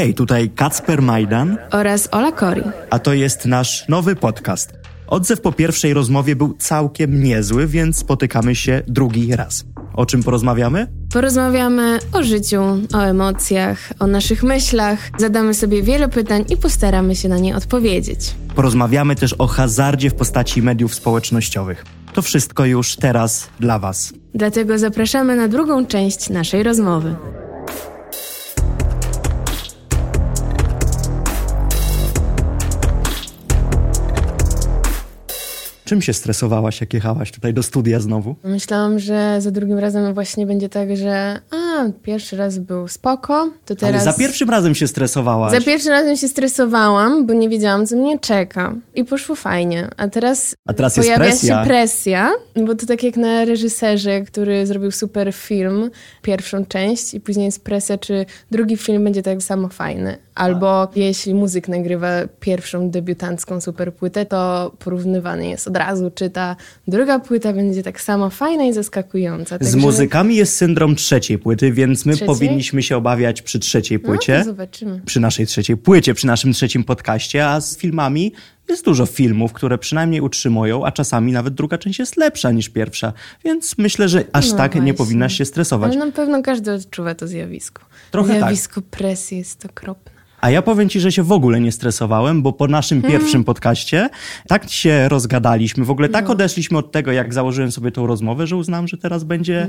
Hej, tutaj Kacper Majdan, oraz Ola Kori. a to jest nasz nowy podcast. Odzew po pierwszej rozmowie był całkiem niezły, więc spotykamy się drugi raz. O czym porozmawiamy? Porozmawiamy o życiu, o emocjach, o naszych myślach, zadamy sobie wiele pytań i postaramy się na nie odpowiedzieć. Porozmawiamy też o hazardzie w postaci mediów społecznościowych. To wszystko już teraz dla Was. Dlatego zapraszamy na drugą część naszej rozmowy. Czym się stresowałaś, jak jechałaś tutaj do studia znowu? Myślałam, że za drugim razem właśnie będzie tak, że a, pierwszy raz był spoko, to teraz... Ale za pierwszym razem się stresowałaś. Za pierwszym razem się stresowałam, bo nie wiedziałam, co mnie czeka. I poszło fajnie. A teraz, A teraz jest pojawia presja. się presja, bo to tak jak na reżyserze, który zrobił super film, pierwszą część i później jest presja, czy drugi film będzie tak samo fajny. Albo jeśli muzyk nagrywa pierwszą debiutancką super płytę, to porównywany jest od razu, czy ta druga płyta będzie tak samo fajna i zaskakująca. Z Także- muzykami jest syndrom trzeciej płyty, więc my Trzeciej? powinniśmy się obawiać przy trzeciej No, płycie. to zobaczymy. przy naszej trzeciej płycie, przy naszym trzecim podcaście, a z filmami jest dużo filmów, które przynajmniej utrzymują, a czasami nawet druga część jest lepsza niż pierwsza. Więc myślę, że aż No tak nie właśnie. powinnaś się stresować. Ale na pewno każdy odczuwa to zjawisko. Trochę tak. zjawisko presji jest okropne. A ja powiem ci, że się w ogóle nie stresowałem, bo po naszym Hmm. pierwszym podcaście tak się rozgadaliśmy, w ogóle tak No. odeszliśmy od tego, jak założyłem sobie tą rozmowę, że uznałem, że teraz będzie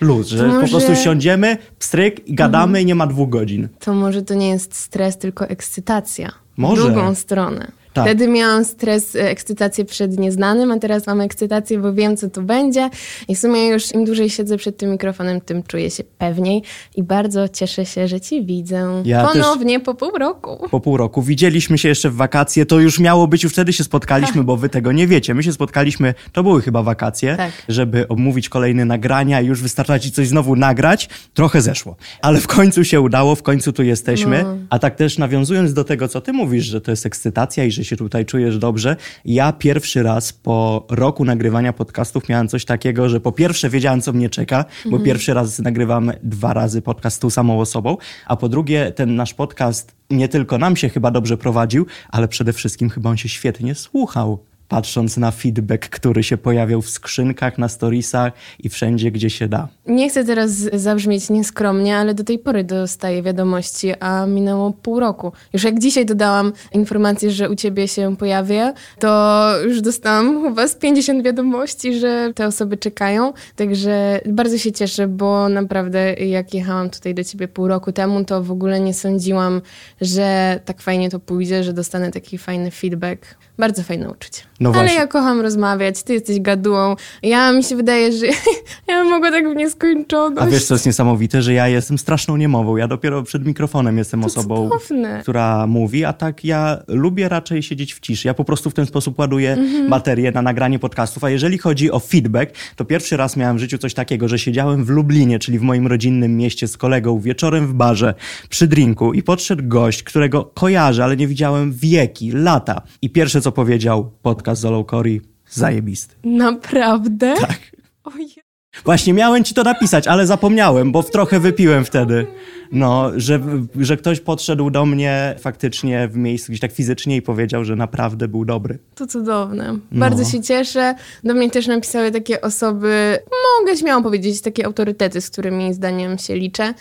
luz, że po może- Mhm. prostu siądziemy, pstryk i gadamy i nie ma dwóch godzin. To może to nie jest stres, tylko ekscytacja. Może. W drugą stronę. Tak. Wtedy miałam stres, e, ekscytację przed nieznanym, a teraz mam ekscytację, bo wiem, co to będzie. I w sumie już im dłużej siedzę przed tym mikrofonem, tym czuję się pewniej. I bardzo cieszę się, że ci widzę. Ja Ponownie po pół roku. po pół roku. Widzieliśmy się jeszcze w wakacje, to już miało być, już wtedy się spotkaliśmy, bo wy tego nie wiecie. My się spotkaliśmy, to były chyba wakacje, Tak. żeby omówić kolejne nagrania i już wystarczać i coś znowu nagrać. Trochę zeszło. Ale w końcu się udało, w końcu tu jesteśmy. No. A tak też nawiązując do tego, co ty mówisz, że to jest ekscytacja i że się tutaj czujesz dobrze. Ja pierwszy raz po roku nagrywania podcastów miałem coś takiego, że po pierwsze wiedziałem, co mnie czeka, bo Mhm. pierwszy raz nagrywam dwa razy podcast z tą samą osobą, a po drugie ten nasz podcast nie tylko nam się chyba dobrze prowadził, ale przede wszystkim chyba on się świetnie słuchał. Patrząc na feedback, który się pojawiał w skrzynkach, na storiesach i wszędzie, gdzie się da. Nie chcę teraz zabrzmieć nieskromnie, ale do tej pory dostaję wiadomości, a minęło pół roku. Już jak dzisiaj dodałam informację, że u ciebie się pojawię, to już dostałam chyba z 50 wiadomości, że te osoby czekają. Także bardzo się cieszę, bo naprawdę jak jechałam tutaj do ciebie pół roku temu, to w ogóle nie sądziłam, że tak fajnie to pójdzie, że dostanę taki fajny feedback. Bardzo fajne uczucie. No Ale ja kocham rozmawiać, ty jesteś gadułą. Ja mi się wydaje, że ja bym mogła tak w nieskończoność. A wiesz, co jest niesamowite, że ja jestem straszną niemową. Ja dopiero przed mikrofonem jestem osobą, cudowne. która mówi, a tak ja lubię raczej siedzieć w ciszy. Ja po prostu w ten sposób ładuję Mhm. baterię na nagranie podcastów. A jeżeli chodzi o feedback, to pierwszy raz miałem w życiu coś takiego, że siedziałem w Lublinie, czyli w moim rodzinnym mieście z kolegą wieczorem w barze przy drinku i podszedł gość, którego kojarzę, ale nie widziałem wieki, lata. I pierwsze co powiedział, podcast z Olą Cori, zajebisty. Naprawdę? Tak. Ojej. Właśnie miałem ci to napisać, ale zapomniałem, bo w trochę wypiłem wtedy. No, że, że ktoś podszedł do mnie faktycznie w miejscu gdzieś tak fizycznie i powiedział, że naprawdę był dobry. To cudowne. No. Bardzo się cieszę. Do mnie też napisały takie osoby, mogę śmiało powiedzieć, takie autorytety, z którymi zdaniem się liczę.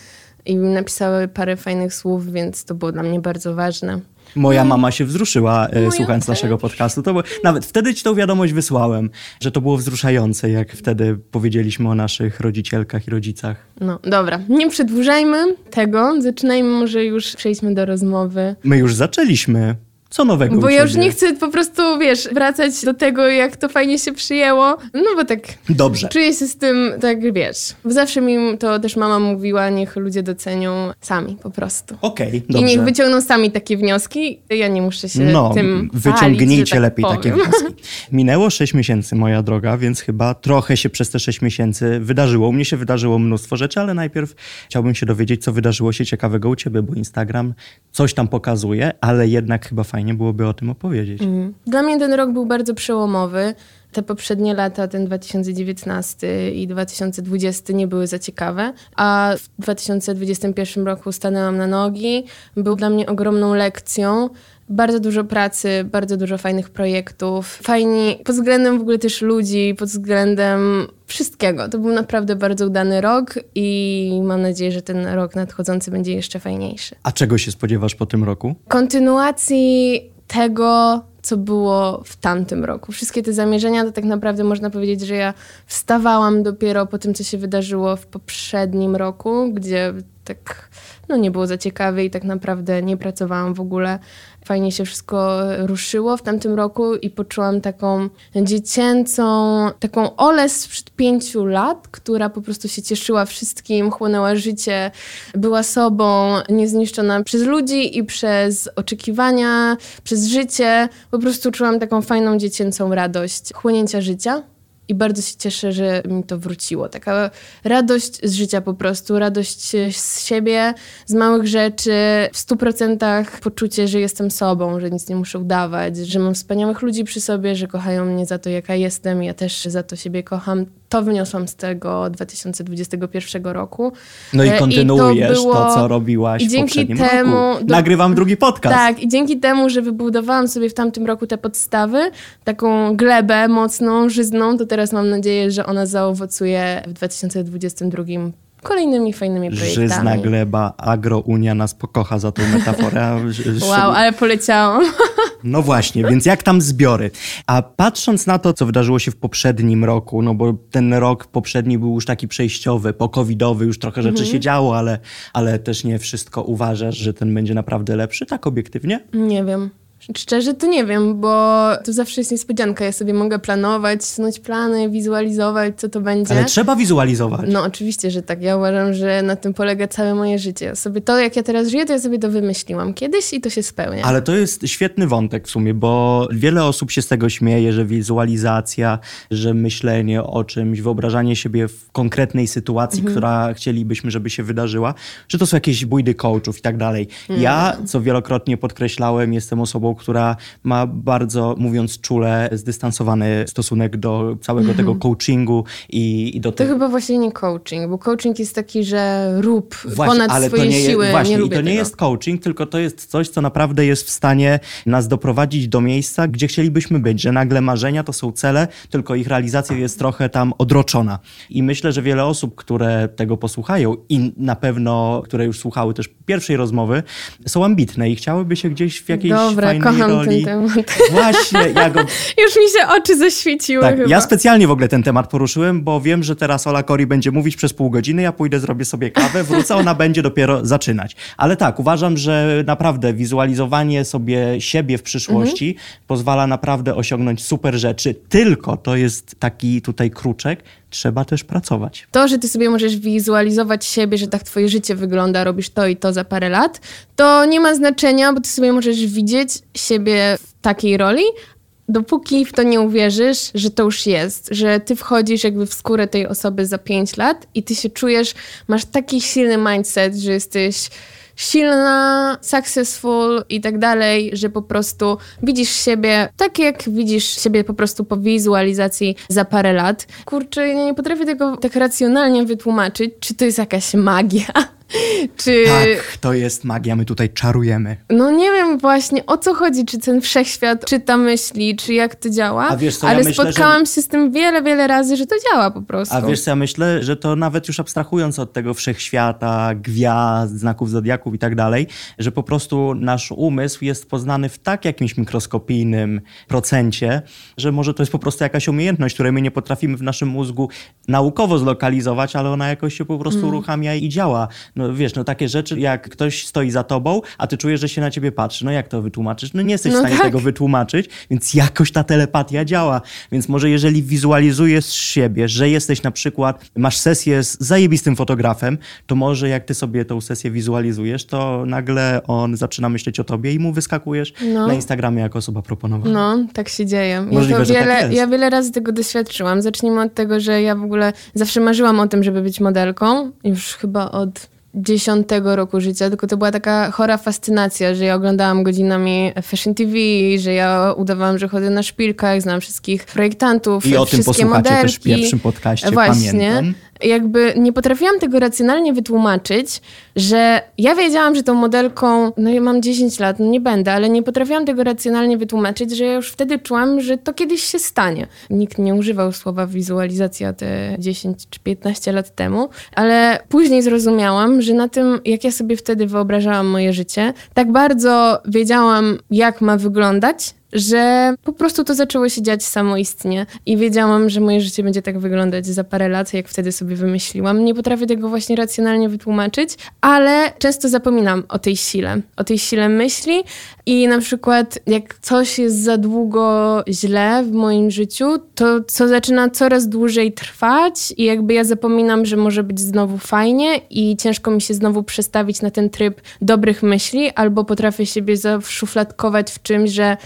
I napisały parę fajnych słów, więc to było dla mnie bardzo ważne. Moja mama się wzruszyła e, Moja słuchając też. naszego podcastu. To było, nawet wtedy ci tą wiadomość wysłałem, że to było wzruszające, jak wtedy powiedzieliśmy o naszych rodzicielkach i rodzicach. No, dobra. Nie przedłużajmy tego. Zaczynajmy może już, przejdźmy do rozmowy. My już zaczęliśmy. Co nowego Bo ja już nie chcę po prostu, wiesz, wracać do tego, jak to fajnie się przyjęło. No bo tak Dobrze. czuję się z tym, tak wiesz. Zawsze mi to też mama mówiła, niech ludzie docenią sami po prostu. Okej, I dobrze. niech wyciągną sami takie wnioski. Ja nie muszę się No, tym wyciągnijcie że tak lepiej takie wnioski. Minęło 6 miesięcy, moja droga, więc chyba trochę się przez te 6 miesięcy wydarzyło. U mnie się wydarzyło mnóstwo rzeczy, ale najpierw chciałbym się dowiedzieć, co wydarzyło się ciekawego u ciebie, bo Instagram coś tam pokazuje, ale jednak chyba fajnie byłoby o tym opowiedzieć. Dla mnie ten rok był bardzo przełomowy. te poprzednie lata, ten 2019 i 2020 nie były za ciekawe, a w 2021 roku stanęłam na nogi. Był dla mnie ogromną lekcją. Bardzo dużo pracy, bardzo dużo fajnych projektów. Fajni pod względem w ogóle też ludzi, pod względem wszystkiego. To był naprawdę bardzo udany rok i mam nadzieję, że ten rok nadchodzący będzie jeszcze fajniejszy. A czego się spodziewasz po tym roku? Kontynuacji tego, co było w tamtym roku. Wszystkie te zamierzenia, to tak naprawdę można powiedzieć, że ja wstawałam dopiero po tym, co się wydarzyło w poprzednim roku, gdzie tak no, nie było za ciekawe i tak naprawdę nie pracowałam w ogóle. Fajnie się wszystko ruszyło w tamtym roku i poczułam taką dziecięcą, taką Olę sprzed pięciu lat, która po prostu się cieszyła wszystkim, chłonęła życie, była sobą, niezniszczona przez ludzi i przez oczekiwania, przez życie. Po prostu czułam taką fajną dziecięcą radość chłonięcia życia. I bardzo się cieszę, że mi to wróciło. Taka radość z życia po prostu, radość z siebie, z małych rzeczy, w stu procentach poczucie, że jestem sobą, że nic nie muszę udawać, że mam wspaniałych ludzi przy sobie, że kochają mnie za to, jaka jestem. Ja też za to siebie kocham. To wyniosłam z tego 2021 roku. No i kontynuujesz I to, było... to, co robiłaś I dzięki w temu roku. Nagrywam drugi podcast. Tak, i dzięki temu, że wybudowałam sobie w tamtym roku te podstawy, taką glebę mocną, żyzną, to teraz mam nadzieję, że ona zaowocuje w 2022 kolejnymi fajnymi projektami. Żyzna gleba, agrounia nas pokocha za tą metaforę. wow, ale poleciałam. No właśnie, więc jak tam zbiory? A patrząc na to, co wydarzyło się w poprzednim roku, no bo ten rok poprzedni był już taki przejściowy, pokowidowy, już trochę rzeczy mhm. się działo, ale, ale też nie wszystko uważasz, że ten będzie naprawdę lepszy, tak obiektywnie? Nie wiem. Szczerze to nie wiem, bo to zawsze jest niespodzianka. Ja sobie mogę planować, snuć plany, wizualizować, co to będzie. Ale trzeba wizualizować. No oczywiście, że tak. Ja uważam, że na tym polega całe moje życie. Ja sobie to, jak ja teraz żyję, to ja sobie to wymyśliłam kiedyś i to się spełnia. Ale to jest świetny wątek w sumie, bo wiele osób się z tego śmieje, że wizualizacja, że myślenie o czymś, wyobrażanie siebie w konkretnej sytuacji, mhm. która chcielibyśmy, żeby się wydarzyła, że to są jakieś bójdy coachów i tak dalej. Ja, co wielokrotnie podkreślałem, jestem osobą, która ma bardzo, mówiąc czule, zdystansowany stosunek do całego -hmm. tego coachingu i, i do tego. To chyba właśnie nie coaching, bo coaching jest taki, że rób właśnie, ponad ale swoje to nie siły. właśnie, nie i to tego. nie jest coaching, tylko to jest coś, co naprawdę jest w stanie nas doprowadzić do miejsca, gdzie chcielibyśmy być, że nagle marzenia to są cele, tylko ich realizacja jest trochę tam odroczona. I myślę, że wiele osób, które tego posłuchają i na pewno, które już słuchały też pierwszej rozmowy, są ambitne i chciałyby się gdzieś w jakiejś Dobra, fajnej kocham roli. ten temat. Właśnie, ja go... Już mi się oczy zaświeciły tak, chyba. Ja specjalnie w ogóle ten temat poruszyłem, bo wiem, że teraz Ola Kori będzie mówić przez pół godziny, ja pójdę, zrobię sobie kawę, wrócę, ona będzie dopiero zaczynać. Ale tak, uważam, że naprawdę wizualizowanie sobie siebie w przyszłości mhm. pozwala naprawdę osiągnąć super rzeczy. Tylko to jest taki tutaj kruczek, trzeba też pracować. To, że ty sobie możesz wizualizować siebie, że tak twoje życie wygląda, robisz to i to za parę lat, to nie ma znaczenia, bo ty sobie możesz widzieć siebie w takiej roli, dopóki w to nie uwierzysz, że to już jest, że ty wchodzisz jakby w skórę tej osoby za pięć lat i ty się czujesz, masz taki silny mindset, że jesteś silna, successful i tak dalej, że po prostu widzisz siebie tak, jak widzisz siebie po prostu po wizualizacji za parę lat. Kurczę, ja nie potrafię tego tak racjonalnie wytłumaczyć, czy to jest jakaś magia Czy... Tak, to jest magia, my tutaj czarujemy. No nie wiem właśnie o co chodzi, czy ten wszechświat czyta myśli, czy jak to działa, A wiesz co, ale ja myślę, spotkałam że... się z tym wiele, wiele razy, że to działa po prostu. A wiesz co, ja myślę, że to nawet już abstrahując od tego wszechświata, gwiazd, znaków zodiaków i tak dalej, że po prostu nasz umysł jest poznany w tak jakimś mikroskopijnym procencie, że może to jest po prostu jakaś umiejętność, której my nie potrafimy w naszym mózgu naukowo zlokalizować, ale ona jakoś się po prostu mm. uruchamia i działa. No, no wiesz, no takie rzeczy, jak ktoś stoi za tobą, a ty czujesz, że się na ciebie patrzy. No jak to wytłumaczysz? No nie jesteś no w stanie tak. tego wytłumaczyć, więc jakoś ta telepatia działa. Więc może jeżeli wizualizujesz siebie, że jesteś na przykład, masz sesję z zajebistym fotografem, to może jak ty sobie tą sesję wizualizujesz, to nagle on zaczyna myśleć o tobie i mu wyskakujesz no. na Instagramie jako osoba proponowana. No, tak się dzieje. Możliwe, ja, wiele, tak ja wiele razy tego doświadczyłam. Zacznijmy od tego, że ja w ogóle zawsze marzyłam o tym, żeby być modelką. Już chyba od dziesiątego roku życia, tylko to była taka chora fascynacja, że ja oglądałam godzinami Fashion TV, że ja udawałam, że chodzę na szpilkach, znam wszystkich projektantów, I o tym wszystkie posłuchacie modelki. też w pierwszym podcaście, Właśnie. pamiętam. Jakby nie potrafiłam tego racjonalnie wytłumaczyć, że ja wiedziałam, że tą modelką, no ja mam 10 lat, no nie będę, ale nie potrafiłam tego racjonalnie wytłumaczyć, że ja już wtedy czułam, że to kiedyś się stanie. Nikt nie używał słowa wizualizacja te 10 czy 15 lat temu, ale później zrozumiałam, że na tym, jak ja sobie wtedy wyobrażałam moje życie, tak bardzo wiedziałam, jak ma wyglądać, że po prostu to zaczęło się dziać samoistnie i wiedziałam, że moje życie będzie tak wyglądać za parę lat, jak wtedy sobie wymyśliłam. Nie potrafię tego właśnie racjonalnie wytłumaczyć, ale często zapominam o tej sile, o tej sile myśli i na przykład jak coś jest za długo źle w moim życiu, to co zaczyna coraz dłużej trwać i jakby ja zapominam, że może być znowu fajnie i ciężko mi się znowu przestawić na ten tryb dobrych myśli, albo potrafię siebie zaszufladkować w czymś, że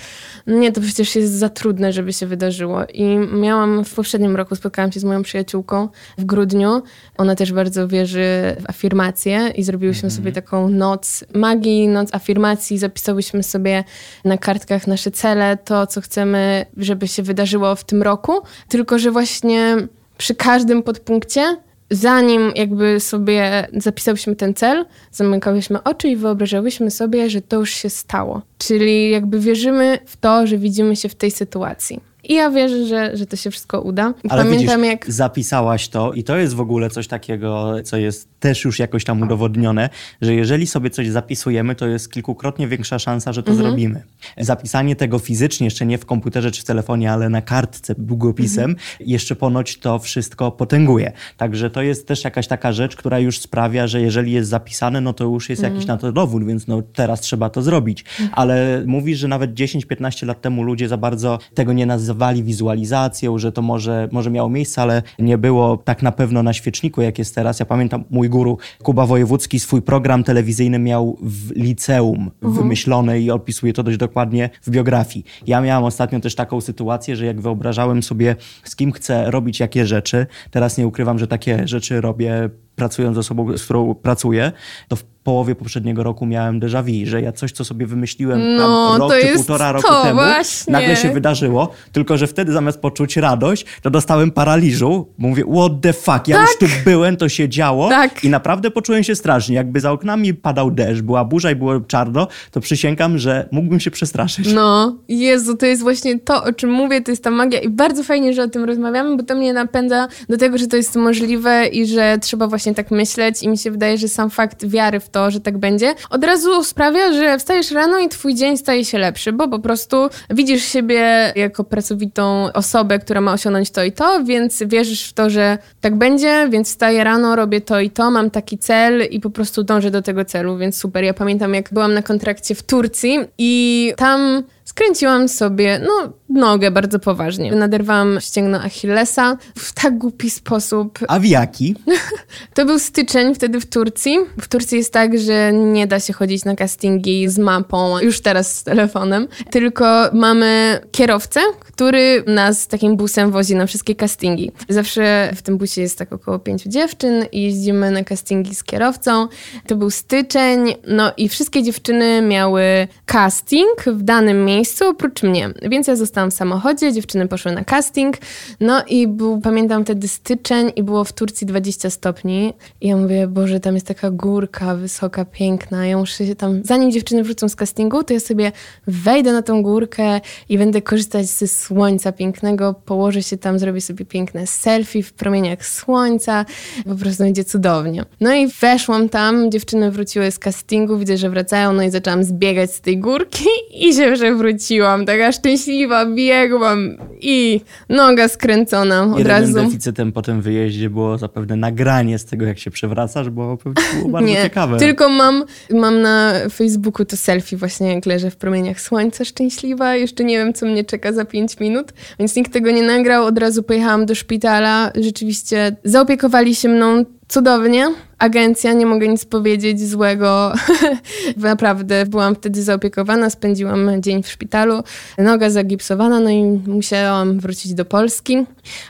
nie, to przecież jest za trudne, żeby się wydarzyło. I miałam w poprzednim roku, spotkałam się z moją przyjaciółką w grudniu. Ona też bardzo wierzy w afirmacje i zrobiłyśmy sobie taką noc magii, noc afirmacji. Zapisałyśmy sobie na kartkach nasze cele, to co chcemy, żeby się wydarzyło w tym roku. Tylko, że właśnie przy każdym podpunkcie zanim jakby sobie zapisałyśmy ten cel, zamykałyśmy oczy i wyobrażałyśmy sobie, że to już się stało. Czyli jakby wierzymy w to, że widzimy się w tej sytuacji. I ja wierzę, że, że to się wszystko uda. Ale Pamiętam widzisz, jak. zapisałaś to i to jest w ogóle coś takiego, co jest też już jakoś tam udowodnione, że jeżeli sobie coś zapisujemy, to jest kilkukrotnie większa szansa, że to Mhm. zrobimy. Zapisanie tego fizycznie, jeszcze nie w komputerze czy w telefonie, ale na kartce, długopisem, Mhm. jeszcze ponoć to wszystko potęguje. Także to jest też jakaś taka rzecz, która już sprawia, że jeżeli jest zapisane, no to już jest jakiś Mhm. na to dowód, więc no teraz trzeba to zrobić. Ale mówisz, że nawet 10-15 lat temu ludzie za bardzo tego nie nazywali wizualizacją, że to może, może miało miejsce, ale nie było tak na pewno na świeczniku, jak jest teraz. Ja pamiętam, mój guru Kuba Wojewódzki swój program telewizyjny miał w liceum wymyślone i opisuje to dość dokładnie w biografii. Ja miałam ostatnio też taką sytuację, że jak wyobrażałem sobie, z kim chcę robić jakie rzeczy, teraz nie ukrywam, że takie rzeczy robię pracując z osobą, z którą pracuję, to w połowie poprzedniego roku miałem déjà vu, że ja coś, co sobie wymyśliłem No, rok czy półtora roku to temu, właśnie. nagle się wydarzyło, tylko że wtedy zamiast poczuć radość, to dostałem paraliżu. Mówię, what the fuck, ja już tu byłem, to się działo Tak. i naprawdę poczułem się strasznie. Jakby za oknami padał deszcz, była burza i było czarno, to przysięgam, że mógłbym się przestraszyć. No, Jezu, to jest właśnie to, o czym mówię, to jest ta magia i bardzo fajnie, że o tym rozmawiamy, bo to mnie napędza do tego, że to jest możliwe i że trzeba właśnie tak myśleć i mi się wydaje, że sam fakt wiary w to, że tak będzie, od razu sprawia, że wstajesz rano i twój dzień staje się lepszy, bo po prostu widzisz siebie jako pracowitą osobę, która ma osiągnąć to i to, więc wierzysz w to, że tak będzie, więc wstaję rano, robię to i to, mam taki cel i po prostu dążę do tego celu, więc super. Ja pamiętam, jak byłam na kontrakcie w Turcji i tam skręciłam sobie, no, nogę bardzo poważnie. Naderwałam ścięgno Achillesa w tak głupi sposób. A w jaki? To był styczeń wtedy w Turcji. W Turcji jest tak, że nie da się chodzić na castingi z mapą, już teraz z telefonem, tylko mamy kierowcę, który nas takim busem wozi na wszystkie castingi. Zawsze w tym busie jest tak około pięciu dziewczyn i jeździmy na castingi z kierowcą. To był styczeń, no i wszystkie dziewczyny miały casting w danym miejscu oprócz mnie. Więc ja zostałam w samochodzie, dziewczyny poszły na casting, no i był, pamiętam wtedy styczeń i było w Turcji 20 stopni i ja mówię, Boże, tam jest taka górka wysoka, piękna, ja muszę się tam, zanim dziewczyny wrócą z castingu, to ja sobie wejdę na tą górkę i będę korzystać ze słońca pięknego, położę się tam, zrobię sobie piękne selfie w promieniach słońca, po prostu będzie cudownie. No i weszłam tam, dziewczyny wróciły z castingu, widzę, że wracają, no i zaczęłam zbiegać z tej górki i się przewróciłam, taka szczęśliwa, biegłam i noga skręcona od Jedynym razu. deficytem po tym wyjeździe było zapewne nagranie z tego, jak się przewracasz, bo było bardzo Nie, ciekawe. tylko mam, mam na Facebooku to selfie właśnie jak leżę w promieniach słońca szczęśliwa. Jeszcze nie wiem, co mnie czeka za 5 minut, więc nikt tego nie nagrał. Od razu pojechałam do szpitala. Rzeczywiście zaopiekowali się mną cudownie. Agencja, nie mogę nic powiedzieć złego. Naprawdę byłam wtedy zaopiekowana, spędziłam dzień w szpitalu, noga zagipsowana, no i musiałam wrócić do Polski.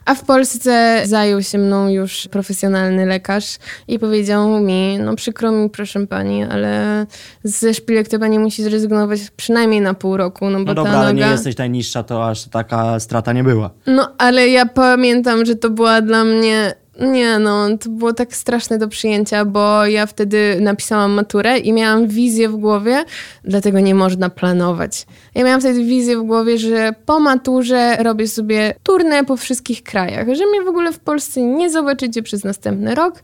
A w Polsce zajął się mną już profesjonalny lekarz i powiedział mi, no przykro mi, proszę pani, ale ze szpilek to pani musi zrezygnować przynajmniej na pół roku, no bo No dobra, ta ale noga... nie jesteś najniższa, to aż taka strata nie była. No, ale ja pamiętam, że to była dla mnie. Nie no, to było tak straszne do przyjęcia, bo ja wtedy napisałam maturę i miałam wizję w głowie, dlatego nie można planować. Ja miałam wtedy wizję w głowie, że po maturze robię sobie turnę po wszystkich krajach, że mnie w ogóle w Polsce nie zobaczycie przez następny rok.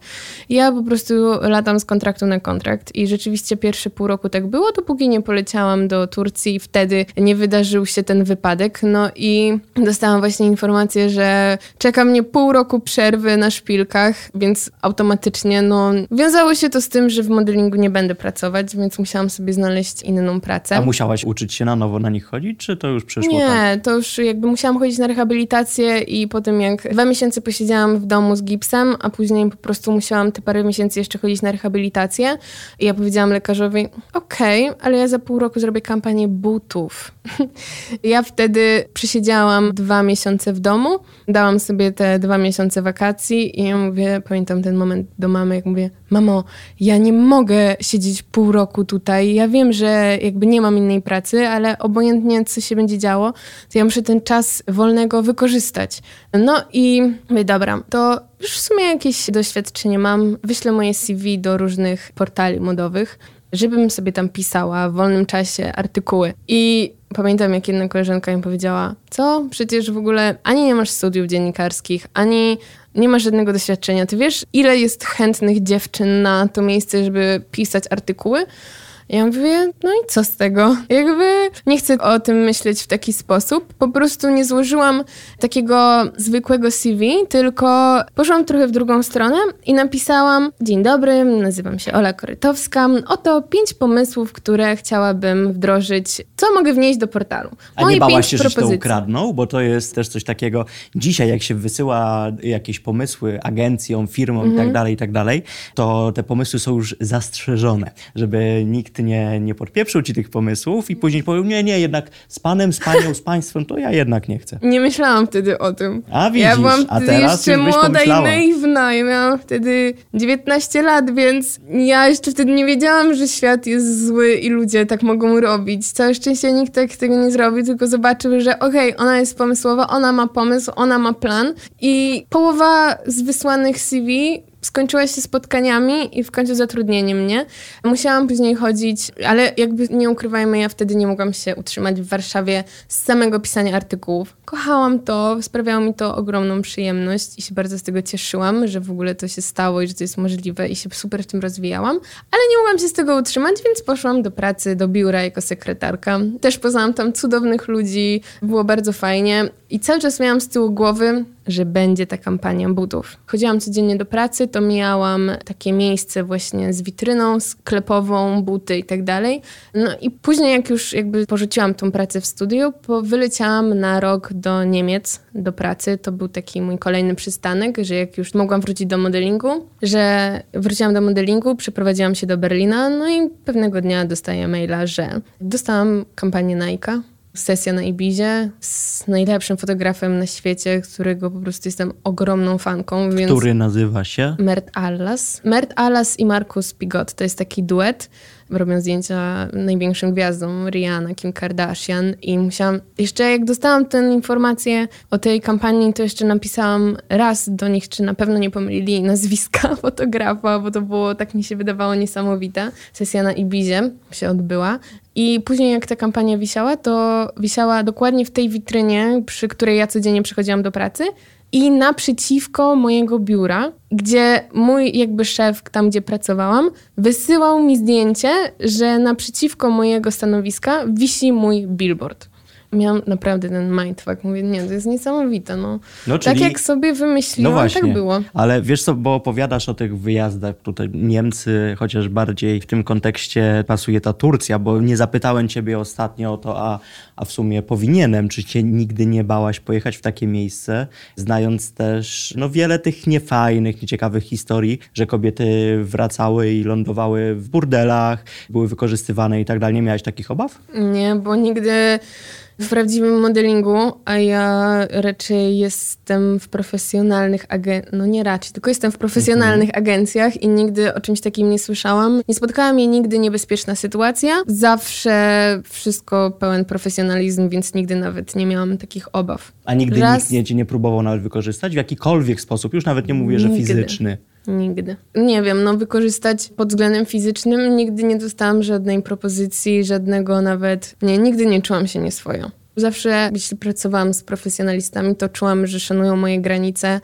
Ja po prostu latam z kontraktu na kontrakt i rzeczywiście pierwsze pół roku tak było, dopóki nie poleciałam do Turcji i wtedy nie wydarzył się ten wypadek. No i dostałam właśnie informację, że czeka mnie pół roku przerwy na szpilkach, więc automatycznie no, wiązało się to z tym, że w modelingu nie będę pracować, więc musiałam sobie znaleźć inną pracę. A musiałaś uczyć się na nowo na nich chodzić, czy to już przyszło Nie, tak? to już jakby musiałam chodzić na rehabilitację i potem jak dwa miesiące posiedziałam w domu z gipsem, a później po prostu musiałam te parę miesięcy jeszcze chodzić na rehabilitację i ja powiedziałam lekarzowi, okej, ale ja za pół roku zrobię kampanię butów. ja wtedy przesiedziałam dwa miesiące w domu, dałam sobie te dwa miesiące wakacji i ja mówię, pamiętam ten moment do mamy, jak mówię, mamo, ja nie mogę siedzieć pół roku tutaj, ja wiem, że jakby nie mam innej pracy, ale obojętnie co się będzie działo, to ja muszę ten czas wolnego wykorzystać. No i mówię, dobra, to już w sumie jakieś doświadczenie mam, wyślę moje CV do różnych portali modowych, żebym sobie tam pisała w wolnym czasie artykuły. I pamiętam, jak jedna koleżanka mi powiedziała, co? Przecież w ogóle ani nie masz studiów dziennikarskich, ani nie masz żadnego doświadczenia. Ty wiesz, ile jest chętnych dziewczyn na to miejsce, żeby pisać artykuły? Ja mówię, no i co z tego? Jakby nie chcę o tym myśleć w taki sposób. Po prostu nie złożyłam takiego zwykłego CV, tylko poszłam trochę w drugą stronę i napisałam: Dzień dobry, nazywam się Ola Korytowska. Oto pięć pomysłów, które chciałabym wdrożyć. Co mogę wnieść do portalu? A nie bałaś się, że ci to propozycji. ukradną? Bo to jest też coś takiego, dzisiaj jak się wysyła jakieś pomysły agencjom, firmom Mhm. i tak dalej, i tak dalej, to te pomysły są już zastrzeżone, żeby nikt nie, nie podpieprzył ci tych pomysłów i później powiedział, nie, nie, jednak z panem, z panią, z państwem, to ja jednak nie chcę. Nie myślałam wtedy o tym. A ja widzisz, byłam a teraz jeszcze młoda i naiwna. Ja miałam wtedy 19 lat, więc ja jeszcze wtedy nie wiedziałam, że świat jest zły i ludzie tak mogą robić. Całe szczęście nikt tak tego nie zrobi, tylko zobaczył, że okej, ona jest pomysłowa, ona ma pomysł, ona ma plan i połowa z wysłanych CV skończyła się spotkaniami i w końcu zatrudnieniem mnie. Musiałam później chodzić, ale jakby nie ukrywajmy, ja wtedy nie mogłam się utrzymać w Warszawie z samego pisania artykułów. Kochałam to, sprawiało mi to ogromną przyjemność i się bardzo z tego cieszyłam, że w ogóle to się stało i że to jest możliwe i się super w tym rozwijałam, ale nie mogłam się z tego utrzymać, więc poszłam do pracy, do biura jako sekretarka. Też poznałam tam cudownych ludzi, było bardzo fajnie i cały czas miałam z tyłu głowy, że będzie ta kampania butów. Chodziłam codziennie do pracy, to miałam takie miejsce właśnie z witryną sklepową, buty i tak dalej. No i później jak już jakby porzuciłam tą pracę w studiu, wyleciałam na rok do Niemiec do pracy. To był taki mój kolejny przystanek, że jak już mogłam wrócić do modelingu, że wróciłam do modelingu, przeprowadziłam się do Berlina, no i pewnego dnia dostaję maila, że dostałam kampanię Nike sesja na Ibizie z najlepszym fotografem na świecie, którego po prostu jestem ogromną fanką. Który nazywa się? Mert Allas. Mert Allas i Markus Pigot to jest taki duet. Robią zdjęcia największym gwiazdom, Rihanna, Kim Kardashian i musiałam, jeszcze jak dostałam tę informację o tej kampanii, to jeszcze napisałam raz do nich, czy na pewno nie pomylili nazwiska fotografa, bo to było, tak mi się wydawało, niesamowite. Sesja na Ibizie się odbyła. I później jak ta kampania wisiała, to wisiała dokładnie w tej witrynie, przy której ja codziennie przychodziłam do pracy i naprzeciwko mojego biura, gdzie mój jakby szef, tam gdzie pracowałam, wysyłał mi zdjęcie, że naprzeciwko mojego stanowiska wisi mój billboard. Miałam naprawdę ten mindfuck. Mówię, nie, to jest niesamowite, no. No, Tak czyli- jak sobie wymyśliłam, No właśnie, tak było. ale wiesz co, bo opowiadasz o tych wyjazdach tutaj Niemcy, chociaż bardziej w tym kontekście pasuje ta Turcja, bo nie zapytałem ciebie ostatnio o to, a, a w sumie powinienem, czy cię nigdy nie bałaś pojechać w takie miejsce, znając też no, wiele tych niefajnych, nieciekawych historii, że kobiety wracały i lądowały w burdelach, były wykorzystywane i tak dalej. Nie miałeś takich obaw? Nie, bo nigdy w prawdziwym modelingu, a ja raczej jestem w profesjonalnych agencjach, no nie raczej, tylko jestem w profesjonalnych agencjach i nigdy o czymś takim nie słyszałam. Nie spotkała mnie nigdy niebezpieczna sytuacja. Zawsze wszystko pełen profesjonalizm, więc nigdy nawet nie miałam takich obaw. A nigdy Raz- nikt nie, cię nie próbował nawet wykorzystać w jakikolwiek sposób? Już nawet nie mówię, że Nigdy. fizyczny. Nigdy. Nie wiem, no wykorzystać pod względem fizycznym nigdy nie dostałam żadnej propozycji, żadnego nawet... Nie, nigdy nie czułam się nieswojo. Zawsze, jeśli pracowałam z profesjonalistami, to czułam, że szanują moje granice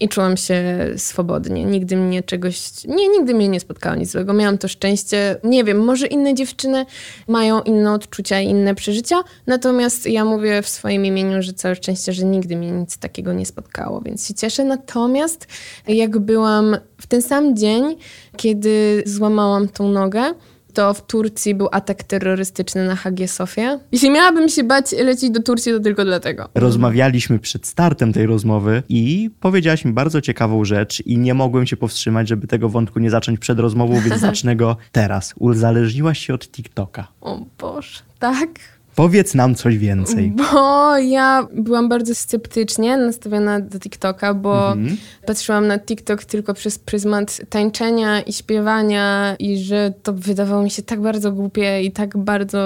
i czułam się swobodnie. Nigdy mnie czegoś... Nie, nigdy mnie nie spotkało nic złego. Miałam to szczęście. Nie wiem, może inne dziewczyny mają inne odczucia i inne przeżycia, natomiast ja mówię w swoim imieniu, że całe szczęście, że nigdy mnie nic takiego nie spotkało, więc się cieszę. Natomiast jak byłam w ten sam dzień, kiedy złamałam tą nogę, to w Turcji był atak terrorystyczny na Hagię Sofię. Jeśli miałabym się bać lecieć do Turcji, to tylko dlatego. Rozmawialiśmy przed startem tej rozmowy i powiedziałaś mi bardzo ciekawą rzecz i nie mogłem się powstrzymać, żeby tego wątku nie zacząć przed rozmową, więc zacznę go teraz. Uzależniłaś się od TikToka. O Boże, tak? Powiedz nam coś więcej. Bo ja byłam bardzo sceptycznie nastawiona do TikToka, bo Mhm. patrzyłam na TikTok tylko przez pryzmat tańczenia i śpiewania i że to wydawało mi się tak bardzo głupie i tak bardzo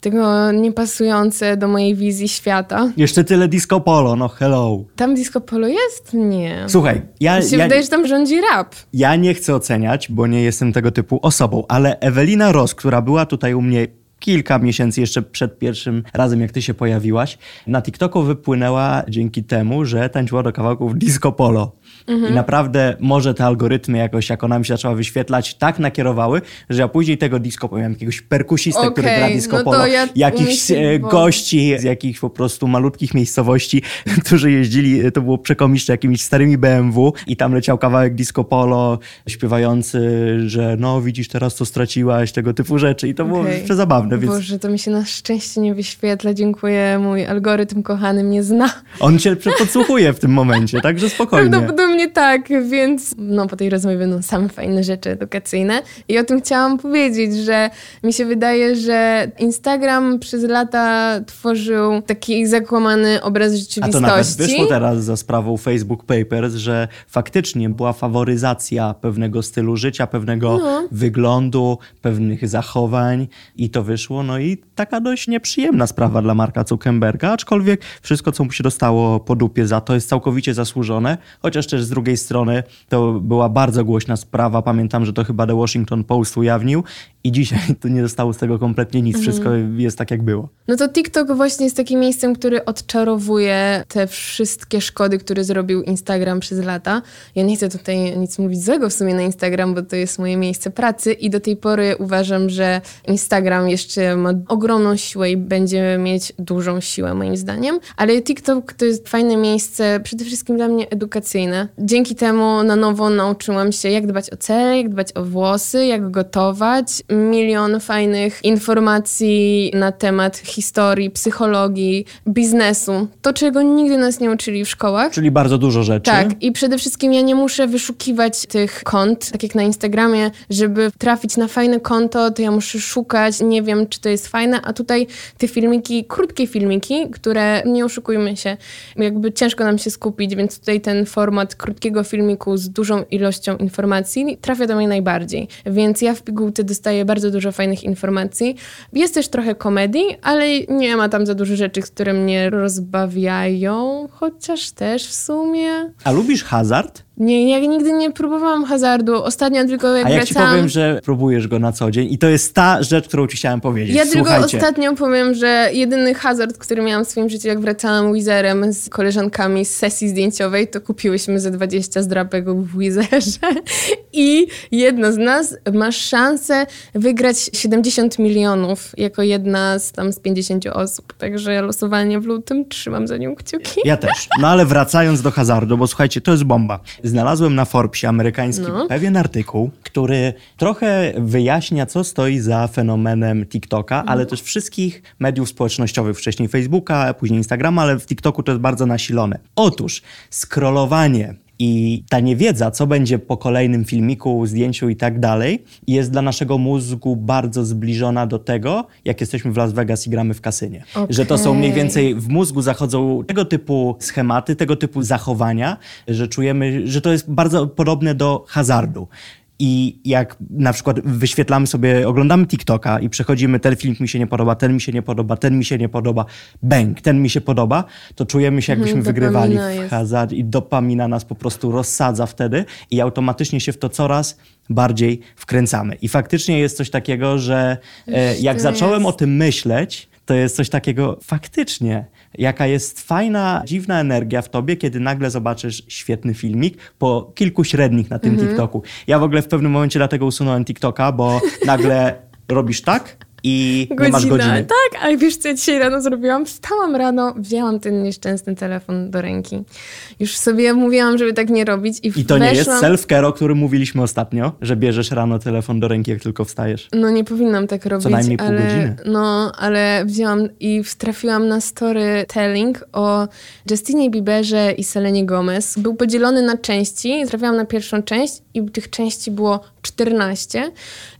tego niepasujące do mojej wizji świata. Jeszcze tyle disco polo, no hello. Tam disco polo jest? Nie. Słuchaj, ja, Mi się ja, wydaje, że tam rządzi rap. ja nie chcę oceniać, bo nie jestem tego typu osobą, ale Ewelina Ros, która była tutaj u mnie kilka miesięcy jeszcze przed pierwszym razem, jak ty się pojawiłaś, na TikToku wypłynęła dzięki temu, że tańczyła do kawałków disco polo. Mhm. I naprawdę może te algorytmy jakoś, jak ona mi się zaczęła wyświetlać, tak nakierowały, że ja później tego disco miałem jakiegoś perkusistę, który Okej, gra disco no polo, ja jakichś e, bo- gości z jakichś po prostu malutkich miejscowości, którzy jeździli, to było przekomiszcze jakimiś starymi BMW i tam leciał kawałek disco polo śpiewający, że no widzisz teraz co straciłaś, tego typu rzeczy i to było Okej. przezabawne, więc Boże, to mi się na szczęście nie wyświetla. Dziękuję, mój algorytm kochany mnie zna. on cię podsłuchuje w tym momencie, także spokojnie. Prawdopodobnie tak, więc no, po tej rozmowie będą same fajne rzeczy edukacyjne. I o tym chciałam powiedzieć, że mi się wydaje, że Instagram przez lata tworzył taki zakłamany obraz A rzeczywistości. to nawet wyszło teraz za sprawą Facebook Papers, że faktycznie była faworyzacja pewnego stylu życia, pewnego No. wyglądu, pewnych zachowań i to wyszło. No i taka dość nieprzyjemna sprawa dla Marka Zuckerberga, aczkolwiek wszystko, co mu się dostało po dupie za to jest całkowicie zasłużone, chociaż też z drugiej strony to była bardzo głośna sprawa. Pamiętam, że to chyba The Washington Post ujawnił i dzisiaj to nie zostało z tego kompletnie nic. Wszystko jest tak, jak było. No to TikTok właśnie jest takim miejscem, który odczarowuje te wszystkie szkody, które zrobił Instagram przez lata. Ja nie chcę tutaj nic mówić złego w sumie na Instagram, bo to jest moje miejsce pracy i do tej pory uważam, że Instagram jeszcze ma ogromną siłę i będzie mieć dużą siłę moim zdaniem. Ale TikTok to jest fajne miejsce, przede wszystkim dla mnie edukacyjne. Dzięki temu na nowo nauczyłam się, jak dbać o cele, jak dbać o włosy, jak gotować. Milion fajnych informacji na temat historii, psychologii, biznesu. To, czego nigdy nas nie uczyli w szkołach. Czyli bardzo dużo rzeczy. Tak, i przede wszystkim ja nie muszę wyszukiwać tych kont, tak jak na Instagramie, żeby trafić na fajne konto, to ja muszę szukać, nie wiem, czy to jest fajne, a tutaj te filmiki, krótkie filmiki, które, nie oszukujmy się, jakby ciężko nam się skupić, więc tutaj ten format krótkiego filmiku z dużą ilością informacji trafia do mnie najbardziej. Więc ja w pigułce dostaję bardzo dużo fajnych informacji. Jest też trochę komedii, ale nie ma tam za dużo rzeczy, które mnie rozbawiają, chociaż też w sumie. A lubisz hazard? Nie, ja nigdy nie próbowałam hazardu. Ostatnio tylko jak A jak wracałam... ci powiem, że próbujesz go na co dzień i to jest ta rzecz, którą ci chciałem powiedzieć. Ja tylko Słuchajcie. ostatnio powiem, że jedyny hazard, który miałam w swoim życiu, jak wracałam Wizerem z koleżankami z sesji zdjęciowej, to kupiłyśmy ze 20 zdrapek w Wizerze i jedna z nas ma szansę wygrać 70 milionów jako jedna z tam z 50 osób. Także losowanie w lutym, trzymam za nią kciuki. Ja też. No ale wracając do hazardu, bo słuchajcie, to jest bomba. Znalazłem na Forbesie amerykańskim No. pewien artykuł, który trochę wyjaśnia, co stoi za fenomenem TikToka, Mhm. ale też wszystkich mediów społecznościowych. Wcześniej Facebooka, później Instagrama, ale w TikToku to jest bardzo nasilone. Otóż scrollowanie i ta niewiedza, co będzie po kolejnym filmiku, zdjęciu i tak dalej, jest dla naszego mózgu bardzo zbliżona do tego, jak jesteśmy w Las Vegas i gramy w kasynie. Że to są mniej więcej w mózgu zachodzą tego typu schematy, tego typu zachowania, że czujemy, że to jest bardzo podobne do hazardu. I jak na przykład wyświetlamy sobie, oglądamy TikToka i przechodzimy, ten film mi się nie podoba, ten mi się nie podoba, ten mi się nie podoba, bang, ten mi się podoba, to czujemy się jakbyśmy Mhm, wygrywali w hazard i dopamina nas po prostu rozsadza wtedy i automatycznie się w to coraz bardziej wkręcamy. I faktycznie jest coś takiego, że e, jak zacząłem o tym myśleć, to jest coś takiego faktycznie, jaka jest fajna, dziwna energia w tobie, kiedy nagle zobaczysz świetny filmik po kilku średnich na tym Mhm. TikToku. Ja w ogóle w pewnym momencie dlatego usunąłem TikToka, bo nagle robisz tak i nie masz godziny. Tak, ale wiesz co ja dzisiaj rano zrobiłam? Wstałam rano, wzięłam ten nieszczęsny telefon do ręki. Już sobie mówiłam, żeby tak nie robić i I to nie jest weszłam- self-care, o którym mówiliśmy ostatnio, że bierzesz rano telefon do ręki, jak tylko wstajesz. No nie powinnam tak robić, najmniej pół ale, godziny. No, ale wzięłam i trafiłam na storytelling o Justinie Bieberze i Selenie Gomez. Był podzielony na części, trafiłam na pierwszą część i tych części było 14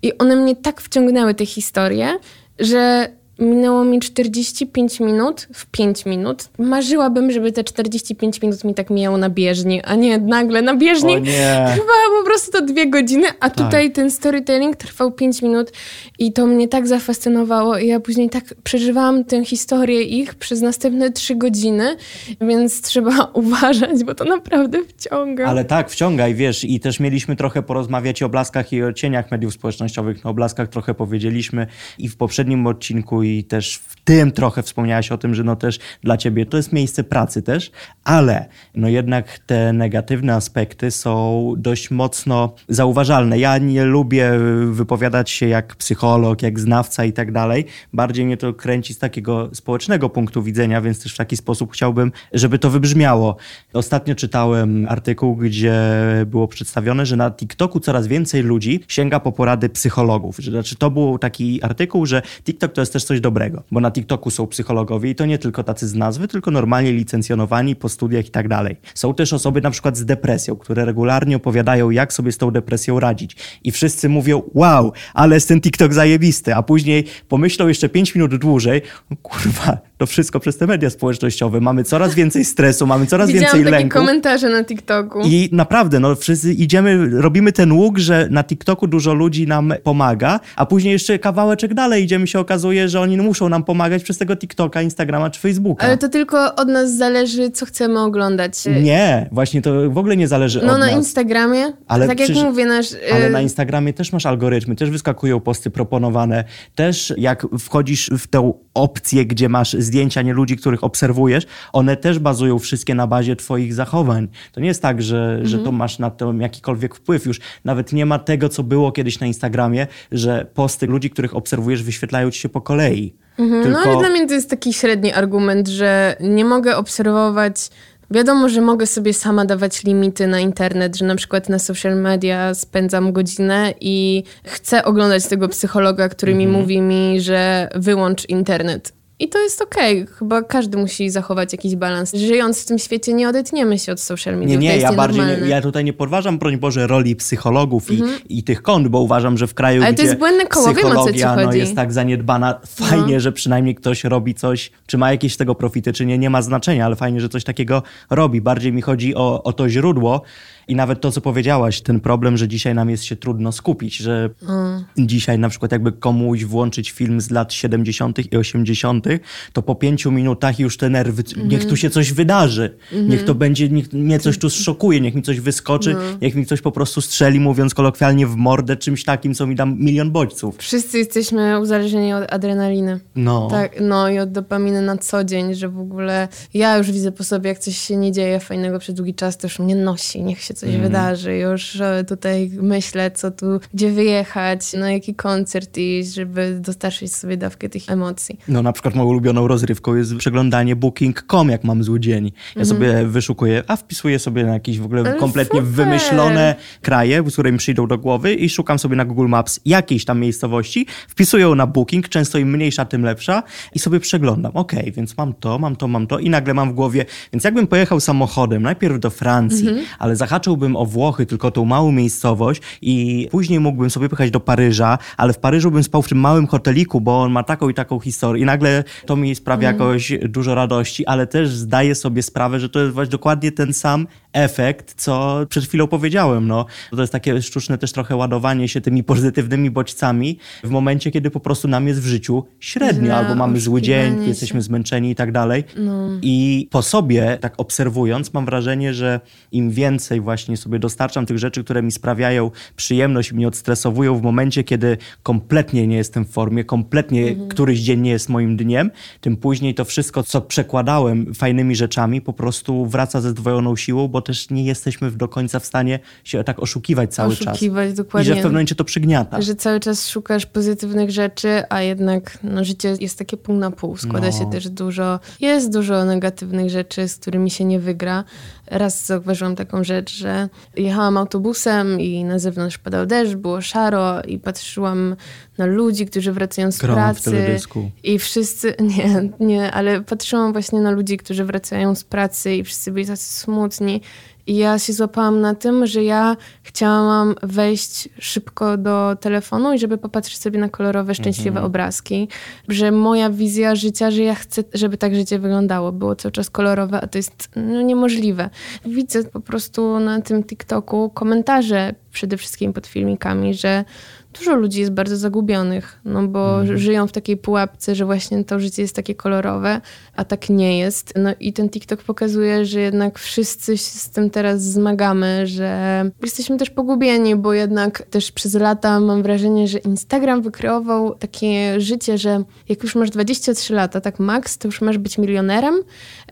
i one mnie tak wciągnęły, te historie, że minęło mi 45 minut w 5 minut. Marzyłabym, żeby te 45 minut mi tak mijało na bieżni, a nie nagle na bieżni. Trwało po prostu to dwie godziny, a tutaj ten storytelling trwał 5 minut i to mnie tak zafascynowało i ja później tak przeżywałam tę historię ich przez następne 3 godziny, więc trzeba uważać, bo to naprawdę wciąga. Ale tak, wciągaj, wiesz, i też mieliśmy trochę porozmawiać i o blaskach i o cieniach mediów społecznościowych. No, o blaskach trochę powiedzieliśmy i w poprzednim odcinku i też w tym trochę wspomniałaś o tym, że no też dla ciebie to jest miejsce pracy też, ale no jednak te negatywne aspekty są dość mocno zauważalne. Ja nie lubię wypowiadać się jak psycholog, jak znawca i tak dalej. Bardziej mnie to kręci z takiego społecznego punktu widzenia, więc też w taki sposób chciałbym, żeby to wybrzmiało. Ostatnio czytałem artykuł, gdzie było przedstawione, że na TikToku coraz więcej ludzi sięga po porady psychologów. Znaczy, to był taki artykuł, że TikTok to jest też coś dobrego, bo na TikToku są psychologowie i to nie tylko tacy z nazwy, tylko normalnie licencjonowani po studiach i tak dalej. Są też osoby na przykład z depresją, które regularnie opowiadają, jak sobie z tą depresją radzić. I wszyscy mówią, wow, ale jest ten TikTok zajebisty, a później pomyślą jeszcze 5 minut dłużej, "O kurwa, to wszystko przez te media społecznościowe. Mamy coraz więcej stresu, mamy coraz Widziałam więcej takie lęku. komentarze na TikToku. I naprawdę, no wszyscy idziemy, robimy ten łuk, że na TikToku dużo ludzi nam pomaga, a później jeszcze kawałeczek dalej idziemy, się okazuje, że oni muszą nam pomagać przez tego TikToka, Instagrama czy Facebooka. Ale to tylko od nas zależy, co chcemy oglądać. Nie, właśnie to w ogóle nie zależy No od na nas. Instagramie, Ale tak jak przecież- mówię, nasz... Ale y, na Instagramie też masz algorytmy, też wyskakują posty proponowane. Też jak wchodzisz w tę opcję, gdzie masz zdjęcia nie ludzi, których obserwujesz, one też bazują wszystkie na bazie twoich zachowań. To nie jest tak, że, że Mhm. to masz na to jakikolwiek wpływ. Już nawet nie ma tego, co było kiedyś na Instagramie, że posty ludzi, których obserwujesz, wyświetlają ci się po kolei. No Tylko... ale dla mnie to jest taki średni argument, że nie mogę obserwować. Wiadomo, że mogę sobie sama dawać limity na internet, że na przykład na social media spędzam godzinę i chcę oglądać tego psychologa, który mi Mhm. mówi mi, że wyłącz internet. I to jest okej. Chyba każdy musi zachować jakiś balans. Żyjąc w tym świecie nie odetniemy się od social media. Nie, nie, ja bardziej, nie, ja tutaj nie podważam, broń Boże, roli psychologów i, i tych kont, bo uważam, że w kraju, Mhm. Ale to gdzie jest błędne koło, wiem, o co ci no, jest tak zaniedbana, fajnie, że przynajmniej ktoś robi coś, czy ma jakieś z tego profity, czy nie, nie ma znaczenia, ale fajnie, że coś takiego robi. Bardziej mi chodzi o, o to źródło I nawet to, co powiedziałaś, ten problem, że dzisiaj nam jest się trudno skupić, że dzisiaj na przykład jakby komuś włączyć film z lat 70. i 80., to po pięciu minutach już te nerwy, niech tu się coś wydarzy, niech to będzie, niech mnie coś tu zszokuje, niech mi coś wyskoczy, niech mi ktoś po prostu strzeli, mówiąc kolokwialnie, w mordę czymś takim, co mi da milion bodźców. Wszyscy jesteśmy uzależnieni od adrenaliny. No. Tak, no i od dopaminy na co dzień, że w ogóle ja już widzę po sobie, jak coś się nie dzieje fajnego przez długi czas, to już mnie nosi, niech się coś wydarzy. Już tutaj myślę, co tu, gdzie wyjechać, na jaki koncert iść, żeby dostarczyć sobie dawkę tych emocji. No na przykład moją ulubioną rozrywką jest przeglądanie booking.com, jak mam zły dzień. Ja sobie wyszukuję, a wpisuję sobie na jakieś w ogóle kompletnie super. wymyślone kraje, z którymi przyjdą do głowy i szukam sobie na Google Maps jakiejś tam miejscowości, wpisuję ją na booking, często im mniejsza, tym lepsza i sobie przeglądam. Okej, więc mam to, mam to, mam to i nagle mam w głowie, więc jakbym pojechał samochodem najpierw do Francji, ale zahaczyłbym o Włochy, tylko tą małą miejscowość i później mógłbym sobie pojechać do Paryża, ale w Paryżu bym spał w tym małym hoteliku, bo on ma taką i taką historię i nagle to mi sprawia jakoś dużo radości, ale też zdaję sobie sprawę, że to jest właśnie dokładnie ten sam efekt, co przed chwilą powiedziałem. No. To jest takie sztuczne też trochę ładowanie się tymi pozytywnymi bodźcami w momencie, kiedy po prostu nam jest w życiu średnio, Źle, albo mamy zły dzień, jesteśmy zmęczeni i tak dalej. I po sobie, tak obserwując, mam wrażenie, że im więcej właśnie sobie dostarczam tych rzeczy, które mi sprawiają przyjemność i mnie odstresowują w momencie, kiedy kompletnie nie jestem w formie, kompletnie któryś dzień nie jest moim dniem, tym później to wszystko, co przekładałem fajnymi rzeczami, po prostu wraca ze zdwojoną siłą, bo też nie jesteśmy do końca w stanie się tak oszukiwać cały Oszukiwać, czas. dokładnie. I że w pewnym momencie to przygniata. Że cały czas szukasz pozytywnych rzeczy, a jednak no, życie jest takie pół na pół. Składa No. się też dużo, jest dużo negatywnych rzeczy, z którymi się nie wygra. Raz zauważyłam taką rzecz, że jechałam autobusem i na zewnątrz padał deszcz, było szaro i patrzyłam na ludzi, którzy wracają z pracy. I wszyscy, nie, nie, ale patrzyłam właśnie na ludzi, którzy wracają z pracy i wszyscy byli tacy smutni. I ja się złapałam na tym, że ja chciałam wejść szybko do telefonu i żeby popatrzeć sobie na kolorowe, szczęśliwe obrazki. Że moja wizja życia, że ja chcę, żeby tak życie wyglądało, było cały czas kolorowe, a to jest no, niemożliwe. Widzę po prostu na tym TikToku komentarze przede wszystkim pod filmikami, że dużo ludzi jest bardzo zagubionych, no bo żyją w takiej pułapce, że właśnie to życie jest takie kolorowe, a tak nie jest. No i ten TikTok pokazuje, że jednak wszyscy się z tym teraz zmagamy, że jesteśmy też pogubieni, bo jednak też przez lata mam wrażenie, że Instagram wykreował takie życie, że jak już masz 23 lata, tak max, to już masz być milionerem,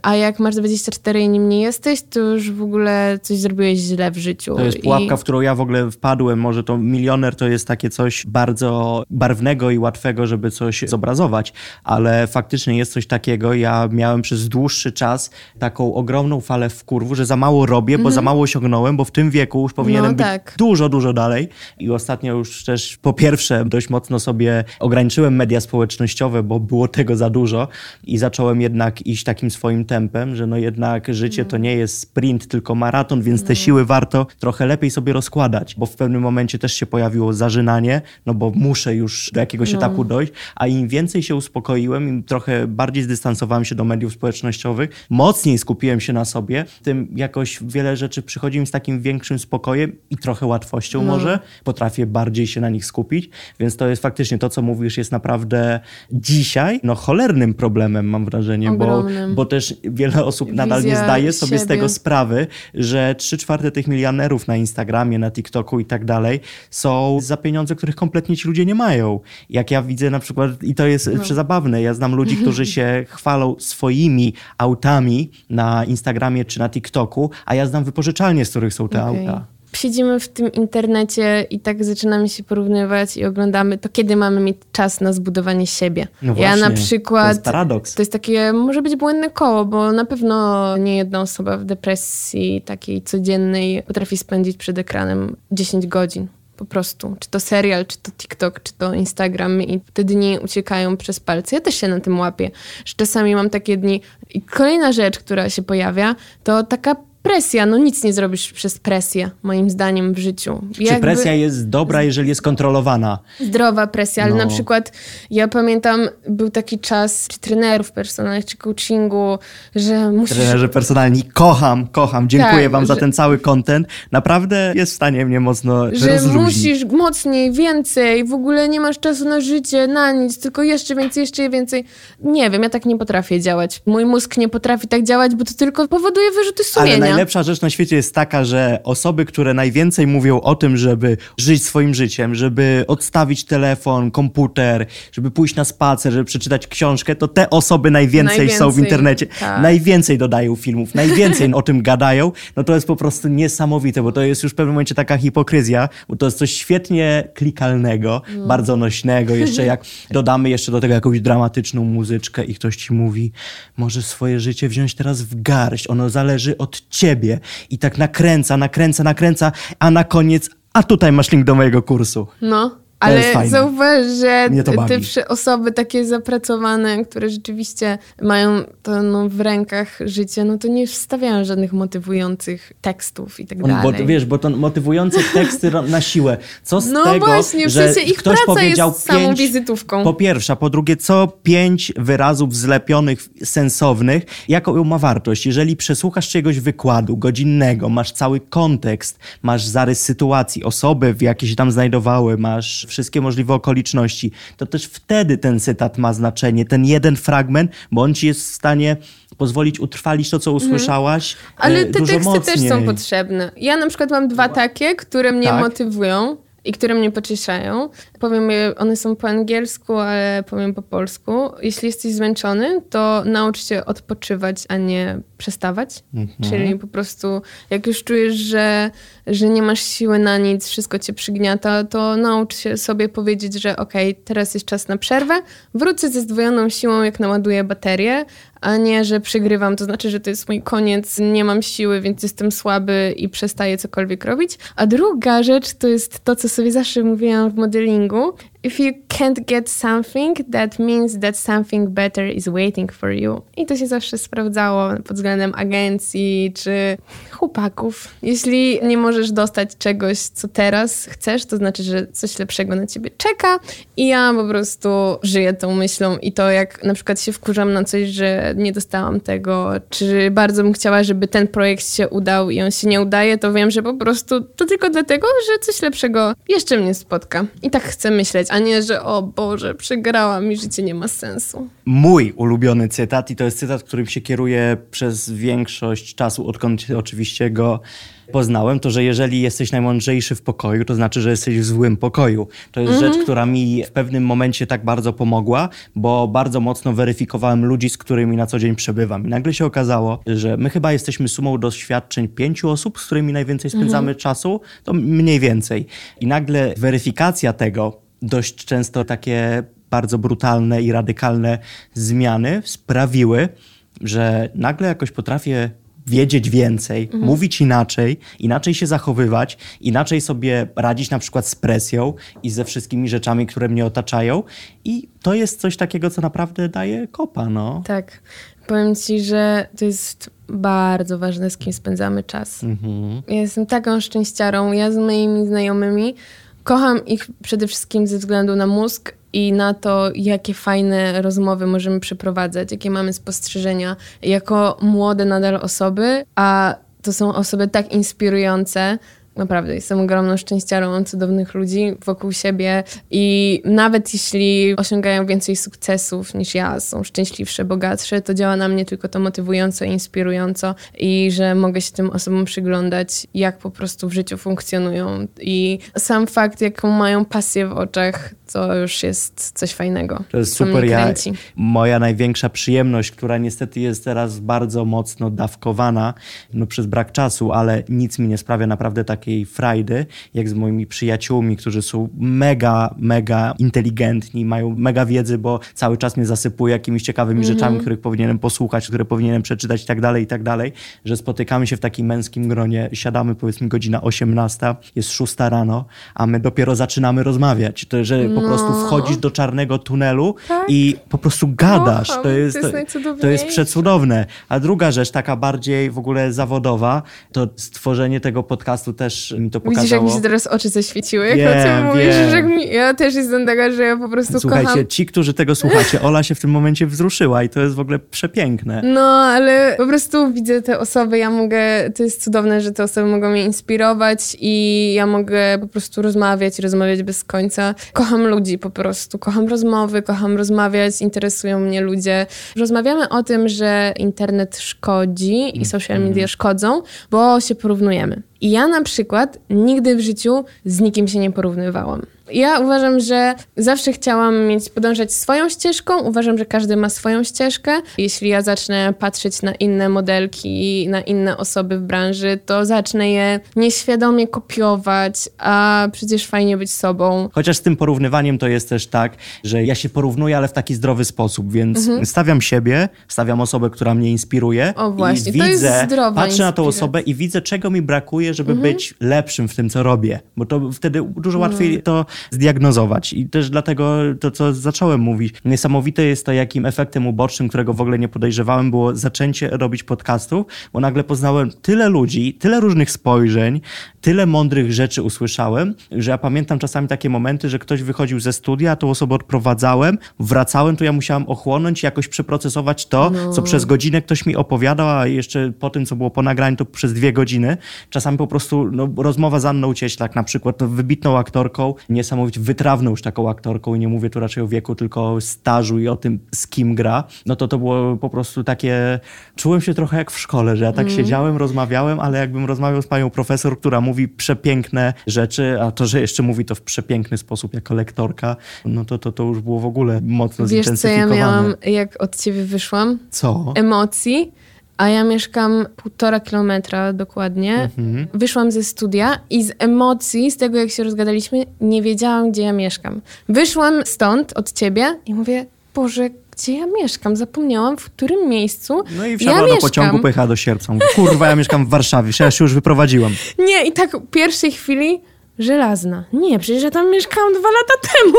a jak masz 24 i nim nie jesteś, to już w ogóle coś zrobiłeś źle w życiu. To jest I- pułapka, w którą ja w ogóle wpadłem. Może to milioner to jest takie coś bardzo barwnego i łatwego, żeby coś zobrazować, ale faktycznie jest coś takiego. Ja miałem przez dłuższy czas taką ogromną falę wkurwu, że za mało robię, bo za mało osiągnąłem, bo w tym wieku już powinienem Mhm. No być tak. dużo, dużo dalej. I ostatnio już też po pierwsze dość mocno sobie ograniczyłem media społecznościowe, bo było tego za dużo i zacząłem jednak iść takim swoim tempem, że no jednak życie to nie jest sprint, tylko maraton, więc te siły warto trochę lepiej sobie rozkładać, bo w pewnym momencie też się pojawiło zażynanie, no bo muszę już do jakiegoś etapu dojść, a im więcej się uspokoiłem, im trochę bardziej zdystansowałem się do mediów społecznościowych, mocniej skupiłem się na sobie, tym jakoś wiele rzeczy przychodzi mi z takim większym spokojem i trochę łatwością może, potrafię bardziej się na nich skupić, więc to jest faktycznie to, co mówisz, jest naprawdę dzisiaj no cholernym problemem, mam wrażenie, bo, Ogromnym. bo też wiele osób nadal nie Wizja zdaje sobie z siebie. tego sprawy, że trzy czwarte tych milionerów na Instagramie, na TikToku i tak dalej są za pieniądze, których kompletnie ci ludzie nie mają. Jak ja widzę na przykład, i to jest No. przezabawne, ja znam ludzi, którzy się chwalą swoimi autami na Instagramie czy na TikToku, a ja znam wypożyczalnie, z których są te Okej. auta. Siedzimy w tym internecie i tak zaczynamy się porównywać i oglądamy, to kiedy mamy mieć czas na zbudowanie siebie. No ja właśnie, na przykład. to jest paradoks. To jest takie, może być błędne koło, bo na pewno nie jedna osoba w depresji takiej codziennej potrafi spędzić przed ekranem 10 godzin. Po prostu. Czy to serial, czy to TikTok, czy to Instagram i te dni uciekają przez palce. Ja też się na tym łapię, że czasami mam takie dni. I kolejna rzecz, która się pojawia, to taka presja, no nic nie zrobisz przez presję, moim zdaniem, w życiu. Czy Jakby... presja jest dobra, jeżeli jest kontrolowana? Zdrowa presja, ale no. na przykład ja pamiętam, był taki czas, czy trenerów personalnych, czy coachingu, że musisz... Trenerzy personalni, kocham, kocham, dziękuję tak, wam że... za ten cały content. Naprawdę jest w stanie mnie mocno Że musisz mocniej, więcej, w ogóle nie masz czasu na życie, na nic, tylko jeszcze więcej, jeszcze więcej. Nie wiem, ja tak nie potrafię działać. Mój mózg nie potrafi tak działać, bo to tylko powoduje wyrzuty sumienia. Najlepsza rzecz na świecie jest taka, że osoby, które najwięcej mówią o tym, żeby żyć swoim życiem, żeby odstawić telefon, komputer, żeby pójść na spacer, żeby przeczytać książkę, to te osoby najwięcej, najwięcej są w internecie. Tak. Najwięcej dodają filmów, najwięcej o tym gadają. No to jest po prostu niesamowite, bo to jest już w pewnym momencie taka hipokryzja, bo to jest coś świetnie klikalnego, mm. bardzo nośnego. Jeszcze jak dodamy jeszcze do tego jakąś dramatyczną muzyczkę i ktoś ci mówi, możesz swoje życie wziąć teraz w garść, ono zależy od ciebie. I tak nakręca, nakręca, nakręca, a na koniec, a tutaj masz link do mojego kursu. No. Ale zauważ, że te osoby takie zapracowane, które rzeczywiście mają to no, w rękach życie, no to nie wstawiają żadnych motywujących tekstów i tak dalej. Bo wiesz, bo to motywujące teksty na siłę. Co z no tego, właśnie, że ich ktoś powiedział jest pięć, samą wizytówką. Po pierwsze, po drugie, co pięć wyrazów zlepionych, sensownych, jaką ma wartość? Jeżeli przesłuchasz czegoś wykładu godzinnego, masz cały kontekst, masz zarys sytuacji, osoby, w jakie się tam znajdowały, masz wszystkie możliwe okoliczności, to też wtedy ten cytat ma znaczenie, ten jeden fragment, bo on ci jest w stanie pozwolić utrwalić to, co mhm. usłyszałaś. Ale te teksty mocniej. też są potrzebne. Ja na przykład mam dwa takie, które mnie tak? motywują i które mnie pocieszają. Powiem, one są po angielsku, ale powiem po polsku. Jeśli jesteś zmęczony, to naucz się odpoczywać, a nie przestawać. Mhm. Czyli po prostu, jak już czujesz, że, że nie masz siły na nic, wszystko cię przygniata, to naucz się sobie powiedzieć, że okej, okay, teraz jest czas na przerwę, wrócę ze zdwojoną siłą, jak naładuję baterię, a nie, że przegrywam, to znaczy, że to jest mój koniec, nie mam siły, więc jestem słaby i przestaję cokolwiek robić. A druga rzecz to jest to, co sobie zawsze mówiłam w modelingu, If you can't get something, that means that something better is waiting for you. I to się zawsze sprawdzało pod względem agencji czy chłopaków. Jeśli nie możesz dostać czegoś, co teraz chcesz, to znaczy, że coś lepszego na ciebie czeka. I ja po prostu żyję tą myślą i to, jak na przykład się wkurzam na coś, że nie dostałam tego, czy bardzo bym chciała, żeby ten projekt się udał i on się nie udaje, to wiem, że po prostu to tylko dlatego, że coś lepszego jeszcze mnie spotka. I tak chcę myśleć a nie, że o Boże, przegrałam i życie nie ma sensu. Mój ulubiony cytat i to jest cytat, którym się kieruję przez większość czasu, odkąd oczywiście go poznałem, to że jeżeli jesteś najmądrzejszy w pokoju, to znaczy, że jesteś w złym pokoju. To jest rzecz, która mi w pewnym momencie tak bardzo pomogła, bo bardzo mocno weryfikowałem ludzi, z którymi na co dzień przebywam. I nagle się okazało, że my chyba jesteśmy sumą doświadczeń pięciu osób, z którymi najwięcej spędzamy sprawy to mniej więcej. I nagle weryfikacja tego, dość często takie bardzo brutalne i radykalne zmiany sprawiły, że nagle jakoś potrafię wiedzieć więcej, mhm. mówić inaczej, inaczej się zachowywać, inaczej sobie radzić na przykład z presją i ze wszystkimi rzeczami, które mnie otaczają. I to jest coś takiego, co naprawdę daje kopa, no. Tak. Powiem ci, że to jest bardzo ważne, z kim spędzamy czas. Mhm. Ja jestem taką szczęściarą. Ja z moimi znajomymi Kocham ich przede wszystkim ze względu na mózg i na to, jakie fajne rozmowy możemy przeprowadzać, jakie mamy spostrzeżenia jako młode nadal osoby, a to są osoby tak inspirujące, Naprawdę, jestem ogromną szczęściarą, mam cudownych ludzi wokół siebie i nawet jeśli osiągają więcej sukcesów niż ja, są szczęśliwsze, bogatsze, to działa na mnie tylko to motywująco i inspirująco i że mogę się tym osobom przyglądać, jak po prostu w życiu funkcjonują i sam fakt, jaką mają pasję w oczach, to już jest coś fajnego. To jest super. Ja, moja największa przyjemność, która niestety jest teraz bardzo mocno dawkowana no, przez brak czasu, ale nic mi nie sprawia naprawdę takiej takiej frajdy, jak z moimi przyjaciółmi, którzy są mega, mega inteligentni, mają mega wiedzy, bo cały czas mnie zasypuje jakimiś ciekawymi Mhm. rzeczami, których powinienem posłuchać, które powinienem przeczytać i tak dalej, i tak dalej, że spotykamy się w takim męskim gronie, siadamy powiedzmy godzina 18, jest 6 rano, a my dopiero zaczynamy rozmawiać. To, że po No. prostu wchodzisz do czarnego tunelu Tak. i po prostu gadasz. Kocham, To jest, to jest to jest przecudowne. A druga rzecz, taka bardziej w ogóle zawodowa, to stworzenie tego podcastu też mi to Widzisz, jak pokazało. mi się teraz oczy zaświeciły, jak Wiem, o tym mówisz, wiem. że mi, ja też jestem taka, że ja po prostu Słuchajcie, kocham ci, którzy tego słuchacie, Ola się w tym momencie wzruszyła i to jest w ogóle przepiękne. No, ale po prostu widzę te osoby, ja mogę, to jest cudowne, że te osoby mogą mnie inspirować i ja mogę po prostu rozmawiać, rozmawiać bez końca. Kocham ludzi po prostu, kocham rozmowy, kocham rozmawiać, interesują mnie ludzie. Rozmawiamy o tym, że internet szkodzi i social media szkodzą, bo się porównujemy. I ja na przykład nigdy w życiu z nikim się nie porównywałam. Ja uważam, że zawsze chciałam mieć, podążać swoją ścieżką. Uważam, że każdy ma swoją ścieżkę. Jeśli ja zacznę patrzeć na inne modelki, na inne osoby w branży, to zacznę je nieświadomie kopiować, a przecież fajnie być sobą. Chociaż z tym porównywaniem to jest też tak, że ja się porównuję, ale w taki zdrowy sposób, więc stawiam siebie, stawiam osobę, która mnie inspiruje Mhm. O właśnie, i to jest widzę, zdrowa patrzę na tą inspiracja. osobę i widzę, czego mi brakuje, żeby Mhm. być lepszym w tym, co robię, bo to wtedy dużo łatwiej to zdiagnozować i też dlatego to, co zacząłem mówić. Niesamowite jest to, jakim efektem ubocznym, którego w ogóle nie podejrzewałem, było zaczęcie robić podcastów, bo nagle poznałem tyle ludzi, tyle różnych spojrzeń, tyle mądrych rzeczy usłyszałem, że ja pamiętam czasami takie momenty, że ktoś wychodził ze studia, tą osobę odprowadzałem, wracałem, to ja musiałem ochłonąć i jakoś przeprocesować to, co przez godzinę ktoś mi opowiadał, a jeszcze po tym, co było po nagraniu, to przez dwie godziny. Czasami po prostu no, rozmowa z Anną Cieślak na przykład, wybitną aktorką, niesamowicie wytrawną już taką aktorką i nie mówię tu raczej o wieku, tylko o stażu i o tym, z kim gra, no to to było po prostu takie, czułem się trochę jak w szkole, że ja tak siedziałem, rozmawiałem, ale jakbym rozmawiał z panią profesor, która mówi przepiękne rzeczy, a to, że jeszcze mówi to w przepiękny sposób jako lektorka, no to to, to już było w ogóle mocno Wiesz, co ja miałam, jak od ciebie wyszłam? Co? emocji, a ja mieszkam półtora kilometra dokładnie. Wyszłam ze studia i z emocji, z tego jak się rozgadaliśmy, nie wiedziałam, gdzie ja mieszkam. Wyszłam stąd od ciebie i mówię, Boże, gdzie ja mieszkam? Zapomniałam, w którym miejscu No i ja wsiadła do mieszkam. pociągu, pojechała do Sierpca. Mówi, Kurwa, ja mieszkam w Warszawie, ja się już wyprowadziłam. Nie, i tak w pierwszej chwili żelazna. Nie, przecież ja tam mieszkałam dwa lata temu.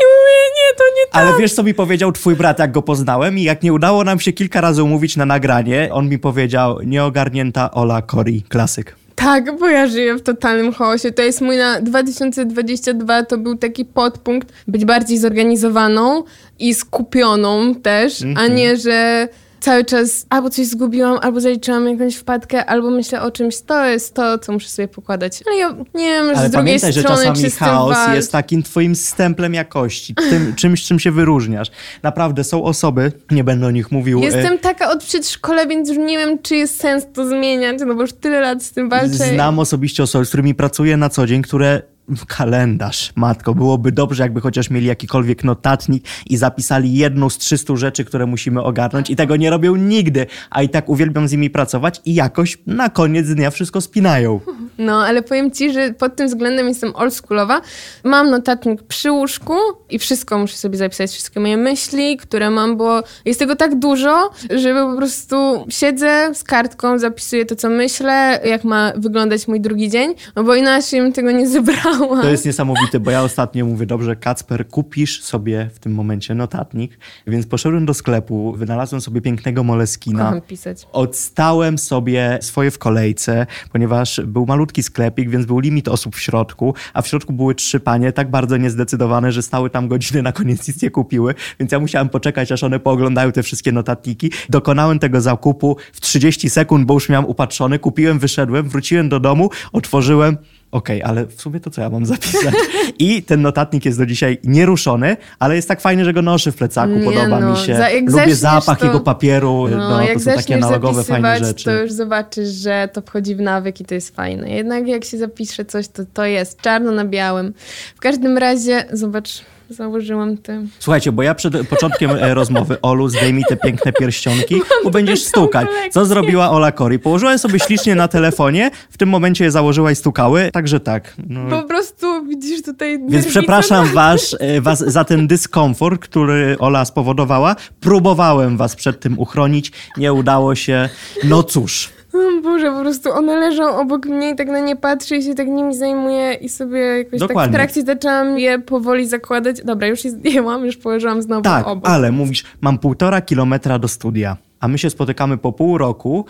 I mówię, nie, to nie Ale wiesz, co mi powiedział twój brat, jak go poznałem? I jak nie udało nam się kilka razy umówić na nagranie, on mi powiedział, nieogarnięta Ola Cori, klasyk. Tak, bo ja żyję w totalnym chaosie. To jest mój na 2022, to był taki podpunkt być bardziej zorganizowaną i skupioną też, a Mhm. nie, że cały czas albo coś zgubiłam, albo zaliczyłam jakąś wpadkę, albo myślę o czymś, to jest to, co muszę sobie pokładać. Ale ja nie wiem, że Ale z drugiej pamiętaj, że strony czasami czy z tym chaos walcz. jest takim twoim stemplem jakości, tym, czymś, czym się wyróżniasz. Naprawdę, są osoby, nie będę o nich mówił, e, Jestem taka od przedszkola, więc już nie wiem, czy jest sens to zmieniać, no bo już tyle lat z tym walczę. Znam osobiście osoby, z którymi pracuję na co dzień, które kalendarz, matko, byłoby dobrze, jakby chociaż mieli jakikolwiek notatnik i zapisali jedną z 300 rzeczy, które musimy ogarnąć i tego nie robią nigdy, a i tak uwielbiam z nimi pracować i jakoś na koniec dnia wszystko spinają. No, ale powiem ci, że pod tym względem jestem oldschoolowa. Mam notatnik przy łóżku i wszystko muszę sobie zapisać, wszystkie moje myśli, które mam, bo jest tego tak dużo, że po prostu siedzę z kartką, zapisuję to, co myślę, jak ma wyglądać mój drugi dzień, no bo inaczej bym tego nie zebrała. To jest niesamowite, bo ja ostatnio mówię, dobrze, Kacper, kupisz sobie w tym momencie notatnik, więc poszedłem do sklepu, wynalazłem sobie pięknego moleskina. Kocham pisać. Odstałem sobie swoje w kolejce, ponieważ był malutki sklepik, więc był limit osób w środku, a w środku były trzy panie, tak bardzo niezdecydowane, że stały tam godziny, na koniec nic nie kupiły, więc ja musiałem poczekać, aż one pooglądają te wszystkie notatniki. Dokonałem tego zakupu w 30 sekund, bo już miałem upatrzony, kupiłem, wyszedłem, wróciłem do domu, otworzyłem, Okej, ale w sumie to co ja mam zapisać? I ten notatnik jest do dzisiaj nieruszony, ale jest tak fajny, że go noszę w plecaku, Nie podoba no, mi się. za- Lubię zapach to- jego papieru, no, No, to są takie analogowe, fajne rzeczy. to już zobaczysz, że to wchodzi w nawyk i to jest fajne. Jednak jak się zapisze coś, to to jest czarno na białym. W każdym razie, zobacz, założyłam te... Słuchajcie, bo ja przed początkiem e, rozmowy, Olu, zdejmij te piękne pierścionki, bo będziesz stukać. Co zrobiła Ola Kori? Położyła je sobie ślicznie na telefonie, w tym momencie je założyła i stukały, także tak. No. Po prostu widzisz tutaj... Więc przepraszam was, e, was za ten dyskomfort, który Ola spowodowała. Próbowałem was przed tym uchronić, nie udało się. No cóż. O Boże, po prostu one leżą obok mnie i tak na nie patrzę i się tak nimi zajmuję i sobie jakoś Dokładnie. tak w trakcie zaczęłam je powoli zakładać. Dobra, już je zdjęłam, już położyłam znowu tak, obok. ale mówisz, mam półtora kilometra do studia a my się spotykamy po pół roku.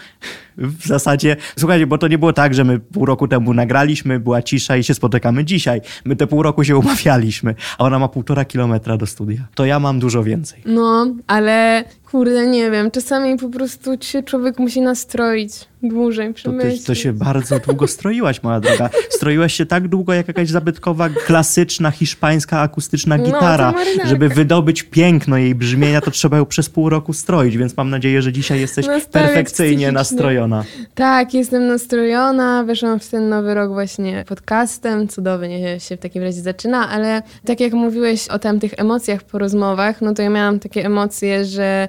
W zasadzie, słuchajcie, bo to nie było tak, że my pół roku temu nagraliśmy, była cisza i się spotykamy dzisiaj. My te pół roku się umawialiśmy, a ona ma półtora kilometra do studia. To ja mam dużo więcej. No, ale kurde, nie wiem, czasami po prostu się człowiek musi nastroić dłużej, przemyśleć. To, to się bardzo długo stroiłaś, moja droga. Stroiłaś się tak długo, jak jakaś zabytkowa, klasyczna, hiszpańska, akustyczna no, gitara. No, Żeby wydobyć piękno jej brzmienia, to trzeba ją przez pół roku stroić, więc mam nadzieję, że dzisiaj jesteś perfekcyjnie nastrojona. Tak, jestem nastrojona. Weszłam w ten nowy rok właśnie podcastem. Cudownie się w takim razie zaczyna, ale tak jak mówiłeś o tamtych emocjach po rozmowach, no to ja miałam takie emocje, że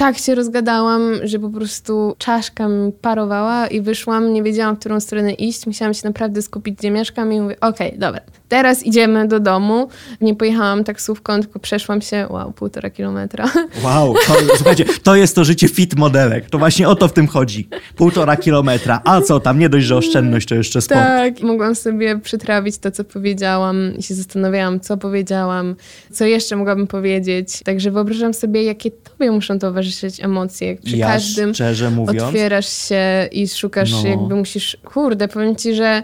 tak się rozgadałam, że po prostu czaszka mi parowała i wyszłam, nie wiedziałam, w którą stronę iść. Musiałam się naprawdę skupić, gdzie mieszkam i mówię, okej, okay, dobra, teraz idziemy do domu. Nie pojechałam taksówką, tylko przeszłam się, wow, półtora kilometra. Wow, to, słuchajcie, to jest to życie fit modelek. To właśnie o to w tym chodzi. Półtora kilometra. A co tam, nie dość, że oszczędność, to jeszcze sport. Tak, mogłam sobie przytrawić to, co powiedziałam i się zastanawiałam, co powiedziałam, co jeszcze mogłabym powiedzieć. Także wyobrażam sobie, jakie tobie muszą towarzyszyć emocje. Przy ja każdym szczerze mówiąc, otwierasz się i szukasz, no. jakby musisz, kurde, powiem ci, że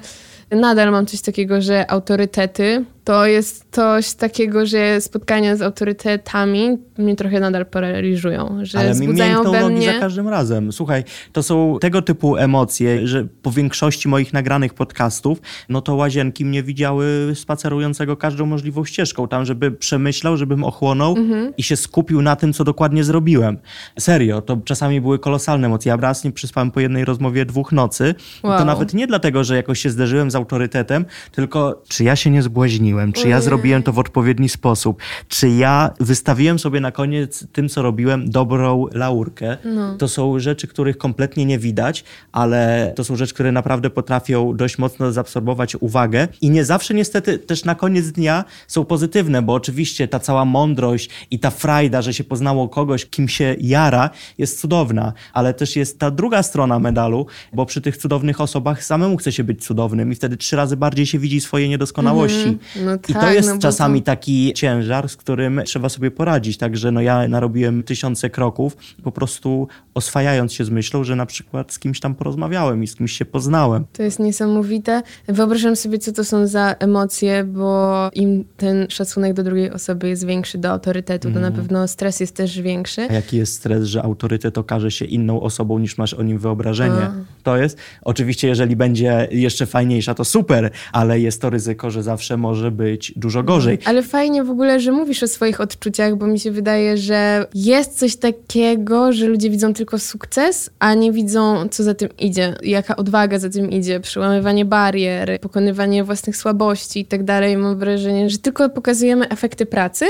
nadal mam coś takiego, że autorytety to jest coś takiego, że spotkania z autorytetami mnie trochę nadal paraliżują, że Ale wzbudzają mi we mnie... za każdym razem. Słuchaj, to są tego typu emocje, że po większości moich nagranych podcastów, no to łazienki mnie widziały spacerującego każdą możliwą ścieżką, tam żeby przemyślał, żebym ochłonął mhm. i się skupił na tym, co dokładnie zrobiłem. Serio, to czasami były kolosalne emocje. Ja raz nie przyspałem po jednej rozmowie dwóch nocy. Wow. To nawet nie dlatego, że jakoś się zderzyłem z autorytetem, tylko czy ja się nie zbłaźniłem, czy ja zrobiłem to w odpowiedni sposób, czy ja wystawiłem sobie na koniec tym, co robiłem, dobrą laurkę. No. To są rzeczy, których kompletnie nie widać, ale to są rzeczy, które naprawdę potrafią dość mocno zaabsorbować uwagę i nie zawsze niestety też na koniec dnia są pozytywne, bo oczywiście ta cała mądrość i ta frajda, że się poznało kogoś, kim się jara, jest cudowna, ale też jest ta druga strona medalu, bo przy tych cudownych osobach samemu chce się być cudownym i wtedy trzy razy bardziej się widzi swoje niedoskonałości. Mm -hmm. No I to tak, jest no czasami to... taki ciężar, z którym trzeba sobie poradzić. Także no ja narobiłem tysiące kroków, po prostu oswajając się z myślą, że na przykład z kimś tam porozmawiałem i z kimś się poznałem. To jest niesamowite. Wyobrażam sobie, co to są za emocje, bo im ten szacunek do drugiej osoby jest większy, do autorytetu, mm. to na mhm. pewno stres jest też większy. A jaki jest stres, że autorytet okaże się inną osobą niż masz o nim wyobrażenie? A. To jest, oczywiście jeżeli będzie jeszcze fajniejsza, to super, ale jest to ryzyko, że zawsze może być dużo gorzej. Ale fajnie w ogóle, że mówisz o swoich odczuciach, bo mi się wydaje, że jest coś takiego, że ludzie widzą tylko sukces, a nie widzą, co za tym idzie, jaka odwaga za tym idzie, przełamywanie barier, pokonywanie własnych słabości i tak dalej. Mam wrażenie, że tylko pokazujemy efekty pracy,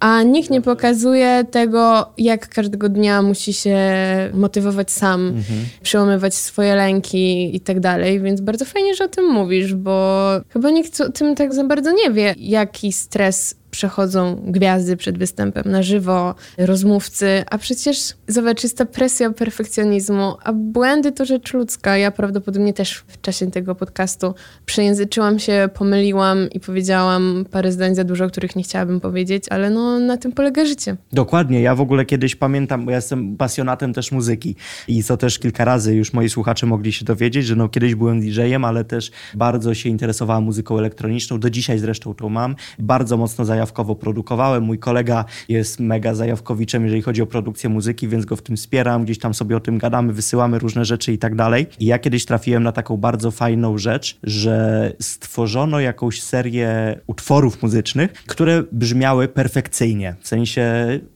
a nikt nie pokazuje tego, jak każdego dnia musi się motywować sam, mhm. przełamywać swoje lęki i tak dalej. Więc bardzo fajnie, że o tym mówisz, bo chyba nikt o tym tak za bardzo nie wie, jaki stres przechodzą gwiazdy przed występem na żywo, rozmówcy, a przecież zobacz, jest ta presja perfekcjonizmu, a błędy to rzecz ludzka. Ja prawdopodobnie też w czasie tego podcastu przejęzyczyłam się, pomyliłam i powiedziałam parę zdań za dużo, których nie chciałabym powiedzieć, ale no na tym polega życie. Dokładnie. Ja w ogóle kiedyś pamiętam, bo ja jestem pasjonatem też muzyki i co też kilka razy już moi słuchacze mogli się dowiedzieć, że no kiedyś byłem DJ-em, ale też bardzo się interesowałem muzyką elektroniczną. Do dzisiaj zresztą to mam. Bardzo mocno zajawałem zajawkowo produkowałem. Mój kolega jest mega zajawkowiczem, jeżeli chodzi o produkcję muzyki, więc go w tym wspieram, gdzieś tam sobie o tym gadamy, wysyłamy różne rzeczy i tak dalej. I ja kiedyś trafiłem na taką bardzo fajną rzecz, że stworzono jakąś serię utworów muzycznych, które brzmiały perfekcyjnie, w sensie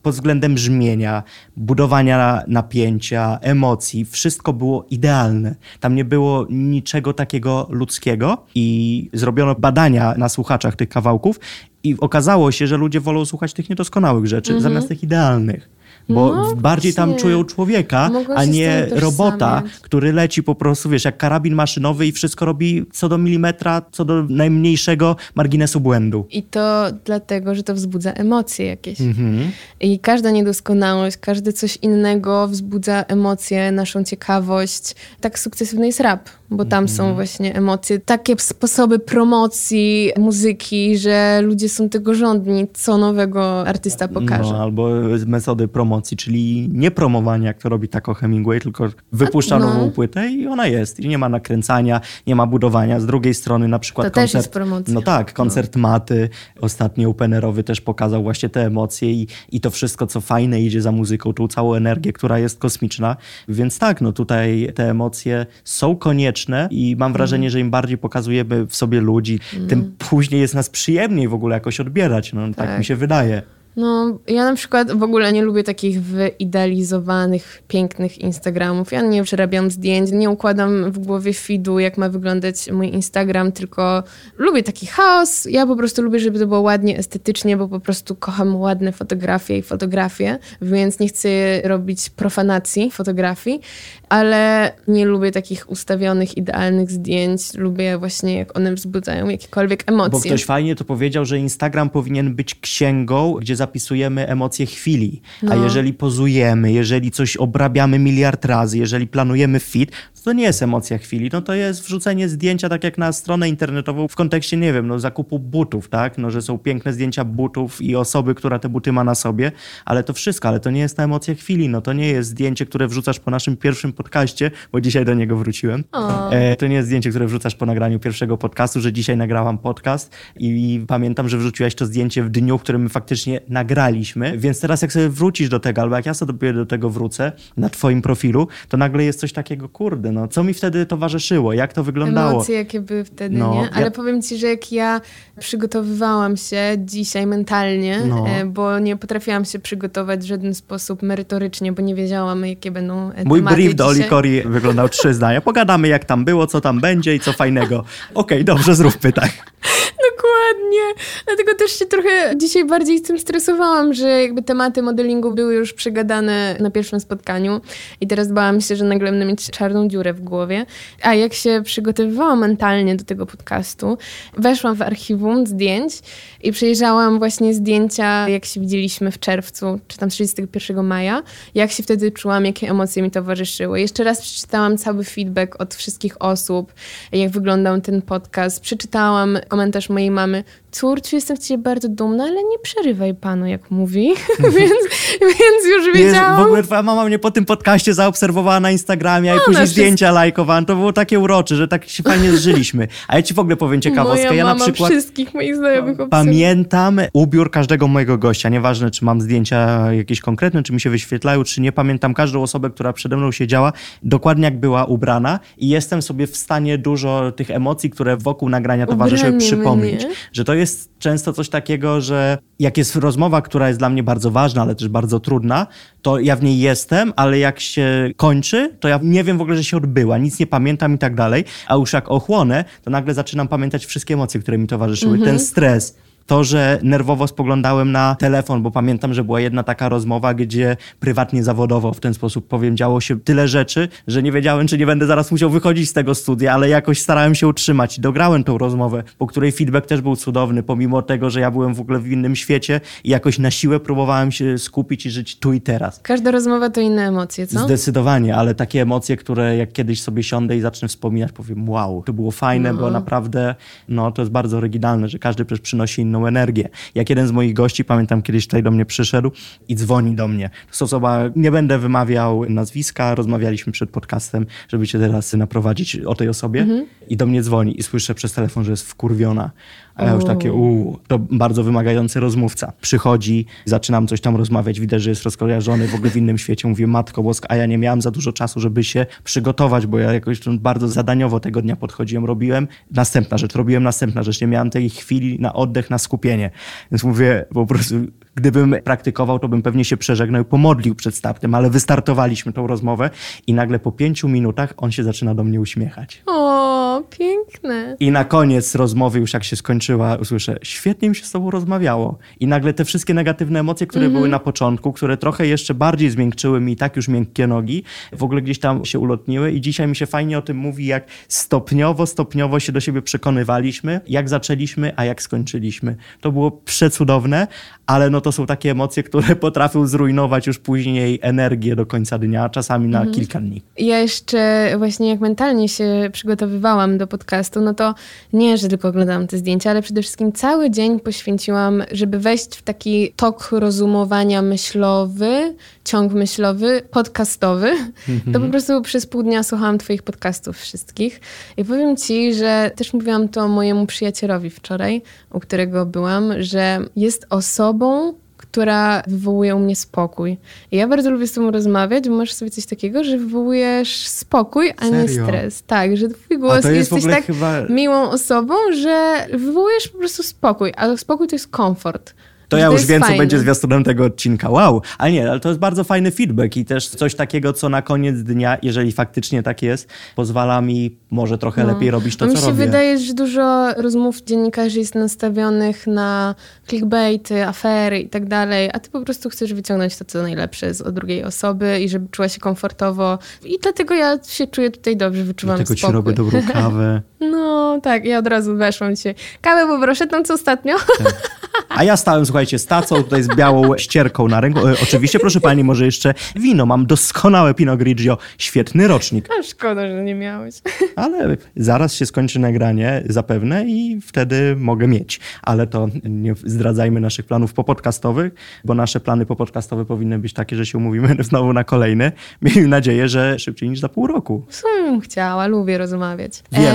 pod względem brzmienia, budowania napięcia, emocji, wszystko było idealne. Tam nie było niczego takiego ludzkiego i zrobiono badania na słuchaczach tych kawałków I okazało się, że ludzie wolą słuchać tych niedoskonałych rzeczy Mhm. zamiast tych idealnych. Bo No, bardziej tam czują człowieka, Mogą a nie robota, który leci po prostu, wiesz, jak karabin maszynowy i wszystko robi co do milimetra, co do najmniejszego marginesu błędu. I to dlatego, że to wzbudza emocje jakieś. Mhm. I każda niedoskonałość, każde coś innego wzbudza emocje, naszą ciekawość. Tak sukcesywny jest rap, bo tam Mhm. są właśnie emocje, takie sposoby promocji muzyki, że ludzie są tego żądni, co nowego artysta pokaże. No, albo metody promocji, czyli nie promowania, jak to robi Taco Hemingway, tylko wypuszcza no. nową płytę i ona jest. I nie ma nakręcania, nie ma budowania. Z drugiej strony na przykład To też koncert... jest promocja. No tak, koncert Maty, ostatni openerowy też pokazał właśnie te emocje i, i to wszystko, co fajne idzie za muzyką, tą całą energię, która jest kosmiczna. Więc tak, no tutaj te emocje są konieczne i mam wrażenie, Mhm. że im bardziej pokazujemy w sobie ludzi, tym później jest nas przyjemniej w ogóle jakoś odbierać. No tak, Tak. mi się wydaje. No, ja na przykład w ogóle nie lubię takich wyidealizowanych, pięknych Instagramów. Ja nie przerabiam zdjęć, nie układam w głowie feedu, jak ma wyglądać mój Instagram, tylko lubię taki chaos. Ja po prostu lubię, żeby to było ładnie, estetycznie, bo po prostu kocham ładne fotografie i fotografie, więc nie chcę robić profanacji fotografii, ale nie lubię takich ustawionych, idealnych zdjęć. Lubię właśnie, jak one wzbudzają jakiekolwiek emocje. Bo ktoś fajnie to powiedział, że Instagram powinien być księgą, gdzie zapisujemy emocje chwili. A No. jeżeli pozujemy, jeżeli coś obrabiamy miliard razy, jeżeli planujemy fit, to nie jest emocja chwili. No to jest wrzucenie zdjęcia tak jak na stronę internetową w kontekście, nie wiem, no zakupu butów, tak? No, że są piękne zdjęcia butów i osoby, która te buty ma na sobie, ale to wszystko, ale to nie jest ta emocja chwili. No to nie jest zdjęcie, które wrzucasz po naszym pierwszym podcaście, bo dzisiaj do niego wróciłem. E, to nie jest zdjęcie, które wrzucasz po nagraniu pierwszego podcastu, że dzisiaj nagrałam podcast i, i pamiętam, że wrzuciłaś to zdjęcie w dniu, w którym faktycznie nagraliśmy, więc teraz jak sobie wrócisz do tego, albo jak ja sobie do tego wrócę na twoim profilu, to nagle jest coś takiego, kurde, no co mi wtedy towarzyszyło, jak to wyglądało? Emocje, jakie były wtedy, No, nie? Ale ja- powiem ci, że jak ja przygotowywałam się dzisiaj mentalnie, No. e, bo nie potrafiłam się przygotować w żaden sposób merytorycznie, bo nie wiedziałam, jakie będą e, Mój brief do dzisiaj. Olikori wyglądał trzy zdania. Pogadamy jak tam było, co tam będzie i co fajnego. Okej, dobrze, zróbmy tak. Dokładnie. Dlatego też się trochę dzisiaj bardziej z tym stresowałam, że jakby tematy modelingu były już przegadane na pierwszym spotkaniu i teraz bałam się, że nagle będę mieć czarną dziurę w głowie. A jak się przygotowywałam mentalnie do tego podcastu, weszłam w archiwum zdjęć i przejrzałam właśnie zdjęcia, jak się widzieliśmy w czerwcu, czy tam 31 maja, jak się wtedy czułam, jakie emocje mi towarzyszyły. Jeszcze raz przeczytałam cały feedback od wszystkich osób, jak wyglądał ten podcast. Przeczytałam komentarz mojej mamy. Córciu, jestem z ciebie bardzo dumna, ale nie przerywaj panu, jak mówi. więc, więc już wiedziałam. w ogóle twoja mama mnie po tym podcaście zaobserwowała na Instagramie, a i Ona później wszystko- zdjęcia lajkowała. To było takie urocze, że tak się fajnie zżyliśmy. A ja ci w ogóle powiem ciekawostkę. Moja ja na mama przykład wszystkich moich znajomych pamiętam ubiór każdego mojego gościa. Nieważne, czy mam zdjęcia jakieś konkretne, czy mi się wyświetlają, czy nie. Pamiętam każdą osobę, która przede mną siedziała, dokładnie jak była ubrana i jestem sobie w stanie dużo tych emocji, które wokół nagrania towarzyszyły, Ubranie przypomnieć. mnie. Że to jest często coś takiego, że jak jest rozmowa, która jest dla mnie bardzo ważna, ale też bardzo trudna, to ja w niej jestem, ale jak się kończy, to ja nie wiem w ogóle, że się odbyła, nic nie pamiętam i tak dalej, a już jak ochłonę, to nagle zaczynam pamiętać wszystkie emocje, które mi towarzyszyły. Ten stres, to, że nerwowo spoglądałem na telefon, bo pamiętam, że była jedna taka rozmowa, gdzie prywatnie, zawodowo w ten sposób powiem, działo się tyle rzeczy, że nie wiedziałem, czy nie będę zaraz musiał wychodzić z tego studia, ale jakoś starałem się utrzymać i dograłem tą rozmowę, po której feedback też był cudowny, pomimo tego, że ja byłem w ogóle w innym świecie i jakoś na siłę próbowałem się skupić i żyć tu i teraz. Każda rozmowa to inne emocje, co? Zdecydowanie, ale takie emocje, które jak kiedyś sobie siądę i zacznę wspominać, powiem wow, to było fajne, bo naprawdę no, to jest bardzo oryginalne, że każdy przecież przynosi inną energię. Jak jeden z moich gości, pamiętam kiedyś tutaj do mnie przyszedł i dzwoni do mnie. To jest osoba, nie będę wymawiał nazwiska, rozmawialiśmy przed podcastem, żeby cię teraz naprowadzić o tej osobie i do mnie dzwoni i słyszę przez telefon, że jest wkurwiona. A ja już takie, uuu, to bardzo wymagający rozmówca. Przychodzi, zaczynam coś tam rozmawiać, widać, że jest rozkojarzony w ogóle w innym świecie. Mówię, Matko Boska, a ja nie miałam za dużo czasu, żeby się przygotować, bo ja jakoś bardzo zadaniowo tego dnia podchodziłem, robiłem następna rzecz, robiłem następna rzecz. Nie miałam tej chwili na oddech, na skupienie. Więc mówię, po prostu, gdybym praktykował, to bym pewnie się przeżegnał i pomodlił przed startem, ale wystartowaliśmy tą rozmowę i nagle po pięciu minutach on się zaczyna do mnie uśmiechać. O, O, piękne. I na koniec rozmowy, już jak się skończyła, usłyszę, świetnie mi się z tobą rozmawiało. I nagle te wszystkie negatywne emocje, które były na początku, które trochę jeszcze bardziej zmiękczyły mi tak już miękkie nogi, w ogóle gdzieś tam się ulotniły i dzisiaj mi się fajnie o tym mówi, jak stopniowo, stopniowo się do siebie przekonywaliśmy, jak zaczęliśmy, a jak skończyliśmy. To było przecudowne, ale no to są takie emocje, które potrafią zrujnować już później energię do końca dnia, czasami na kilka dni. Ja jeszcze właśnie jak mentalnie się przygotowywałam do podcastu, no to nie, że tylko oglądałam te zdjęcia, ale przede wszystkim cały dzień poświęciłam, żeby wejść w taki tok rozumowania myślowy, ciąg myślowy, podcastowy. To po prostu przez pół dnia słuchałam twoich podcastów wszystkich i powiem ci, że też mówiłam to mojemu przyjacielowi wczoraj, u którego byłam, że jest osobą, która wywołuje u mnie spokój. I ja bardzo lubię z tobą rozmawiać, bo masz sobie coś takiego, że wywołujesz spokój, a nie Serio? stres. Tak, że twój głos jest jesteś tak chyba... miłą osobą, że wywołujesz po prostu spokój, a spokój to jest komfort. To ja już wiem, co fajne. będzie zwiastunem tego odcinka. Wow! Ale nie, ale to jest bardzo fajny feedback i też coś takiego, co na koniec dnia, jeżeli faktycznie tak jest, pozwala mi może trochę lepiej robić to, No mi co się robię. wydaje, że dużo rozmów dziennikarzy jest nastawionych na clickbaity, afery i tak dalej, a ty po prostu chcesz wyciągnąć to, co najlepsze z drugiej osoby i żeby czuła się komfortowo. I dlatego ja się czuję tutaj dobrze, wyczuwam Dlatego ci spokój. robię dobrą kawę. No tak, ja od razu weszłam dzisiaj. Kawę poproszę, tam co ostatnio? A ja stałem, słuchajcie, z tacą tutaj z białą ścierką na ręku. E, oczywiście, proszę pani, może jeszcze wino. Mam doskonałe Pinot Grigio. Świetny rocznik. A szkoda, że nie miałeś. Ale zaraz się skończy nagranie zapewne i wtedy mogę mieć. Ale to nie zdradzajmy naszych planów popodcastowych, bo nasze plany popodcastowe powinny być takie, że się umówimy znowu na kolejne. Miejmy nadzieję, że szybciej niż za pół roku. W sumie bym chciała, lubię rozmawiać. Wiem.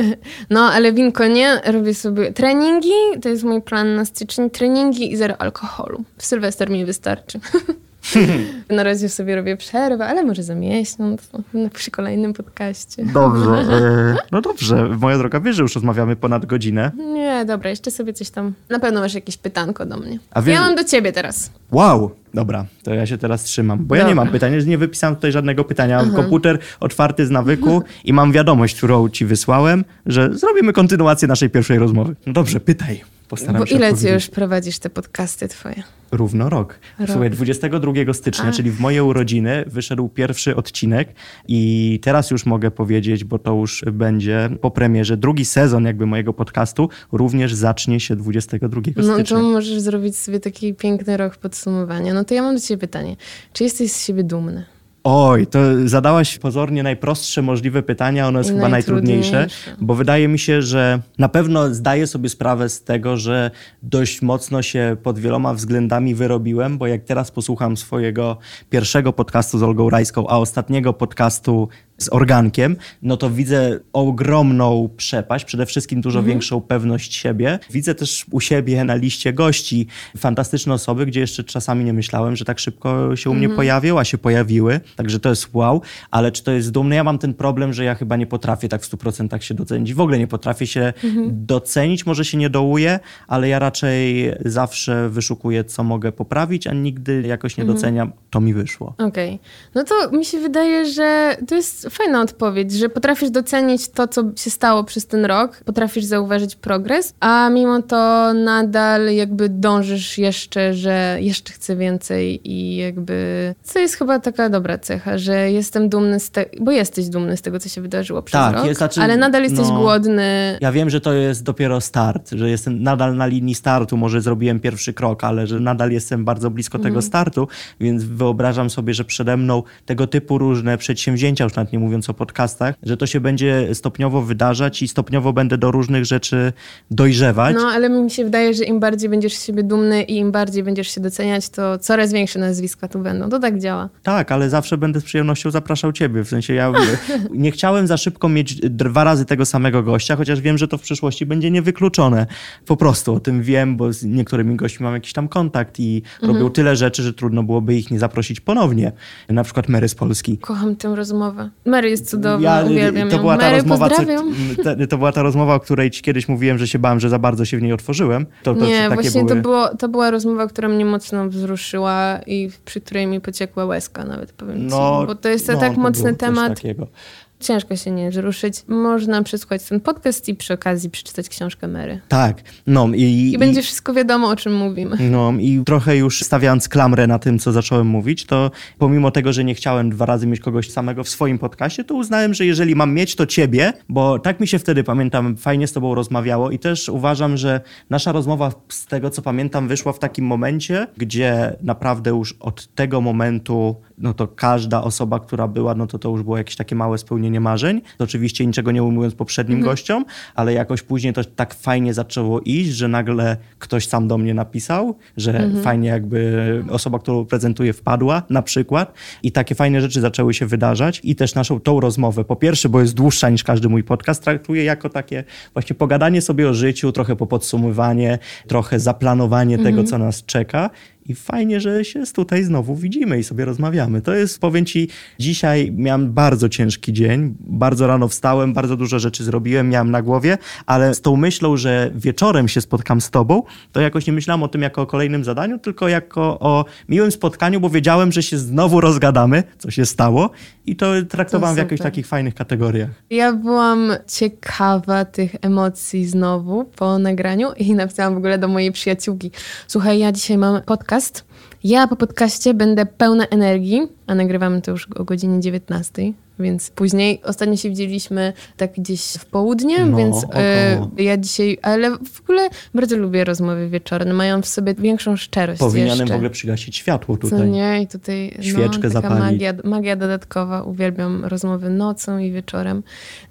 no, ale winko nie, robię sobie treningi, to jest mój plan na styczeń, treningi i zero alkoholu. W Sylwester mi wystarczy. na razie sobie robię przerwę, ale może za miesiąc, no, przy kolejnym podcaście. Dobrze. e, No dobrze. Moja droga, wiesz, że już rozmawiamy ponad godzinę. Nie, dobra, jeszcze sobie coś tam. Na pewno masz jakieś pytanko do mnie. A wiesz- Ja mam do ciebie teraz. Wow, dobra, to ja się teraz trzymam, bo ja nie Dobra. mam pytań, nie wypisałem tutaj żadnego pytania. Mam komputer otwarty z nawyku i mam wiadomość, którą ci wysłałem, że zrobimy kontynuację naszej pierwszej rozmowy. No dobrze, pytaj. Postaram Bo ile ty już prowadzisz te podcasty twoje? Równo rok. Rok. Słuchaj, 22 stycznia, A. czyli w moje urodziny, wyszedł pierwszy odcinek i teraz już mogę powiedzieć, bo to już będzie po premierze, drugi sezon jakby mojego podcastu również zacznie się 22 No stycznia. to możesz zrobić sobie taki piękny rok podsumowania. No to ja mam do ciebie pytanie. Czy jesteś z siebie dumny? Oj, to zadałaś pozornie najprostsze możliwe pytania, ono jest I chyba najtrudniejsze, najtrudniejsze. bo wydaje mi się, że na pewno zdaję sobie sprawę z tego, że dość mocno się pod wieloma względami wyrobiłem, bo jak teraz posłucham swojego pierwszego podcastu z Olgą Rajską, a ostatniego podcastu z Organkiem, no to widzę ogromną przepaść, przede wszystkim dużo Mhm. większą pewność siebie. Widzę też u siebie na liście gości fantastyczne osoby, gdzie jeszcze czasami nie myślałem, że tak szybko się u Mhm. mnie pojawią, a się pojawiły. Także to jest wow. Ale czy to jest dumne? Ja mam ten problem, że ja chyba nie potrafię tak w 100% się docenić. W ogóle nie potrafię się Mhm. docenić. Może się nie dołuję, ale ja raczej zawsze wyszukuję, co mogę poprawić, a nigdy jakoś nie Mhm. doceniam. To mi wyszło. Okej. No to mi się wydaje, że to jest fajna odpowiedź, że potrafisz docenić to, co się stało przez ten rok, potrafisz zauważyć progres, a mimo to nadal jakby dążysz jeszcze, że jeszcze chcę więcej i jakby... Co jest chyba taka dobra cecha, że jestem dumny z tego, bo jesteś dumny z tego, co się wydarzyło przez Tak, rok, jest, znaczy, ale nadal jesteś no. głodny. Ja wiem, że to jest dopiero start, że jestem nadal na linii startu, może zrobiłem pierwszy krok, ale że nadal jestem bardzo blisko tego startu, więc wyobrażam sobie, że przede mną tego typu różne przedsięwzięcia, już nawet nie mówiąc o podcastach, że to się będzie stopniowo wydarzać i stopniowo będę do różnych rzeczy dojrzewać. No, ale mi się wydaje, że im bardziej będziesz z siebie dumny i im bardziej będziesz się doceniać, to coraz większe nazwiska tu będą. To tak działa. Tak, ale zawsze będę z przyjemnością zapraszał ciebie. W sensie ja nie chciałem za szybko mieć dwa razy tego samego gościa, chociaż wiem, że to w przyszłości będzie niewykluczone. Po prostu o tym wiem, bo z niektórymi gośćmi mam jakiś tam kontakt i robią tyle rzeczy, że trudno byłoby ich nie zaprosić ponownie. Na przykład Mary z Polski. Kocham tę rozmowę. Mary jest cudowna, uwielbiam to ją. była ta Mary, rozmowa, co, to była ta rozmowa, o której ci kiedyś mówiłem, że się bałem, że za bardzo się w niej otworzyłem. To, to Nie, właśnie były... to, było, to była rozmowa, która mnie mocno wzruszyła i przy której mi pociekła łezka nawet, powiem No, ci. Bo to jest no, tak mocny temat. Takiego. Ciężko się nie wzruszyć. Można przesłuchać ten podcast i przy okazji przeczytać książkę Mary. Tak, no i... I będzie wszystko wiadomo, o czym mówimy. No i trochę już stawiając klamrę na tym, co zacząłem mówić, to pomimo tego, że nie chciałem dwa razy mieć kogoś samego w swoim podcaście, to uznałem, że jeżeli mam mieć, to ciebie, bo tak mi się wtedy, pamiętam, fajnie z tobą rozmawiało i też uważam, że nasza rozmowa z tego, co pamiętam, wyszła w takim momencie, gdzie naprawdę już od tego momentu no to każda osoba, która była, no to to już było jakieś takie małe spełnienie marzeń. To oczywiście niczego nie ujmując poprzednim mhm. gościom, ale jakoś później to tak fajnie zaczęło iść, że nagle ktoś sam do mnie napisał, że mhm. fajnie jakby osoba, którą prezentuję wpadła na przykład i takie fajne rzeczy zaczęły się wydarzać i też naszą tą rozmowę, po pierwsze, bo jest dłuższa niż każdy mój podcast, traktuję jako takie właśnie pogadanie sobie o życiu, trochę po podsumowanie, trochę zaplanowanie mhm. tego, co nas czeka i fajnie, że się tutaj znowu widzimy i sobie rozmawiamy. To jest, powiem ci, dzisiaj miałem bardzo ciężki dzień. Bardzo rano wstałem, bardzo dużo rzeczy zrobiłem, miałem na głowie, ale z tą myślą, że wieczorem się spotkam z tobą, to jakoś nie myślałem o tym jako o kolejnym zadaniu, tylko jako o miłym spotkaniu, bo wiedziałem, że się znowu rozgadamy, co się stało i to traktowałem to w jakichś takich fajnych kategoriach. Ja byłam ciekawa tych emocji znowu po nagraniu i napisałam w ogóle do mojej przyjaciółki, słuchaj, ja dzisiaj mam podcast, podcast. Ja po podcaście będę pełna energii, a nagrywamy to już o godzinie 19, więc później ostatnio się widzieliśmy tak gdzieś w południe, no, więc y, ja dzisiaj, ale w ogóle bardzo lubię rozmowy wieczorne, mają w sobie większą szczerość Powinienem jeszcze. w ogóle przygasić światło tutaj. Co nie? I tutaj no, Świeczkę no, zapalić. Magia, magia dodatkowa. Uwielbiam rozmowy nocą i wieczorem.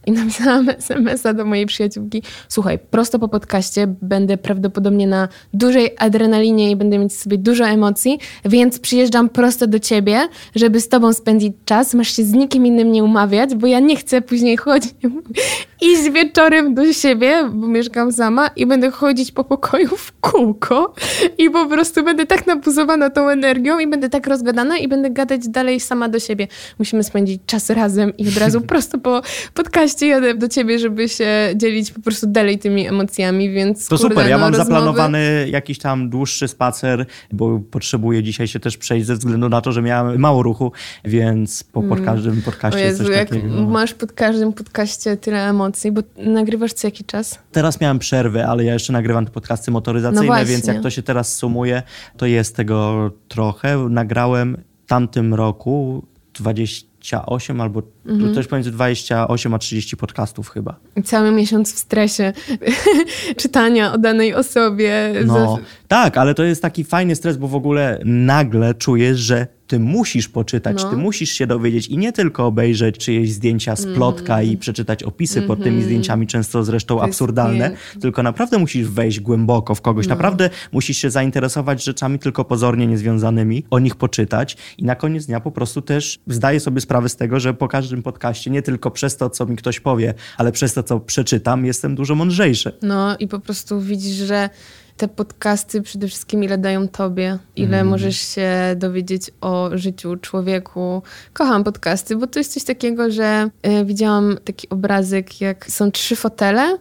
I napisałam SMS-a do mojej przyjaciółki. Słuchaj, prosto po podcaście będę prawdopodobnie na dużej adrenalinie i będę mieć sobie dużo emocji, więc przyjeżdżam prosto do ciebie, żeby z tobą spędzić czas. Masz się z nikim innym nie umawiać, bo ja nie chcę później chodzić, iść wieczorem do siebie, bo mieszkam sama i będę chodzić po pokoju w kółko i po prostu będę tak nabuzowana tą energią i będę tak rozgadana i będę gadać dalej sama do siebie. Musimy spędzić czas razem i od razu prosto po podcaście jadę do ciebie, żeby się dzielić po prostu dalej tymi emocjami, więc To kurde, super, ja no, mam rozmowy... zaplanowany jakiś tam dłuższy spacer, bo potrzebuję dzisiaj się też przejść ze względu na to, że miałem mało ruchu, więc po pod mm. każdym podcaście Jezu, coś jak takiego. masz pod każdym podcaście tyle emocji, bo nagrywasz co jaki czas? Teraz miałem przerwę, ale ja jeszcze nagrywam te podcasty motoryzacyjne, no więc jak to się teraz sumuje, to jest tego trochę. Nagrałem w tamtym roku 28 albo mhm. też pomiędzy 28 a 30 podcastów chyba. Cały miesiąc w stresie czytania o danej osobie. No, tak, ale to jest taki fajny stres, bo w ogóle nagle czujesz, że ty musisz poczytać, no. ty musisz się dowiedzieć i nie tylko obejrzeć czyjeś zdjęcia z plotka mm. i przeczytać opisy mm -hmm. pod tymi mhm. zdjęciami, często zresztą absurdalne, tylko naprawdę musisz wejść głęboko w kogoś, no. naprawdę musisz się zainteresować rzeczami tylko pozornie niezwiązanymi, o nich poczytać i na koniec dnia po prostu też zdaję sobie sprawę z tego, że po każdym podcaście, nie tylko przez to, co mi ktoś powie, ale przez to, co przeczytam, jestem dużo mądrzejszy. No i po prostu widzisz, że te podcasty przede wszystkim ile dają tobie, ile mm. możesz się dowiedzieć o życiu człowieku. Kocham podcasty, bo to jest coś takiego, że y, widziałam taki obrazek, jak są trzy fotele,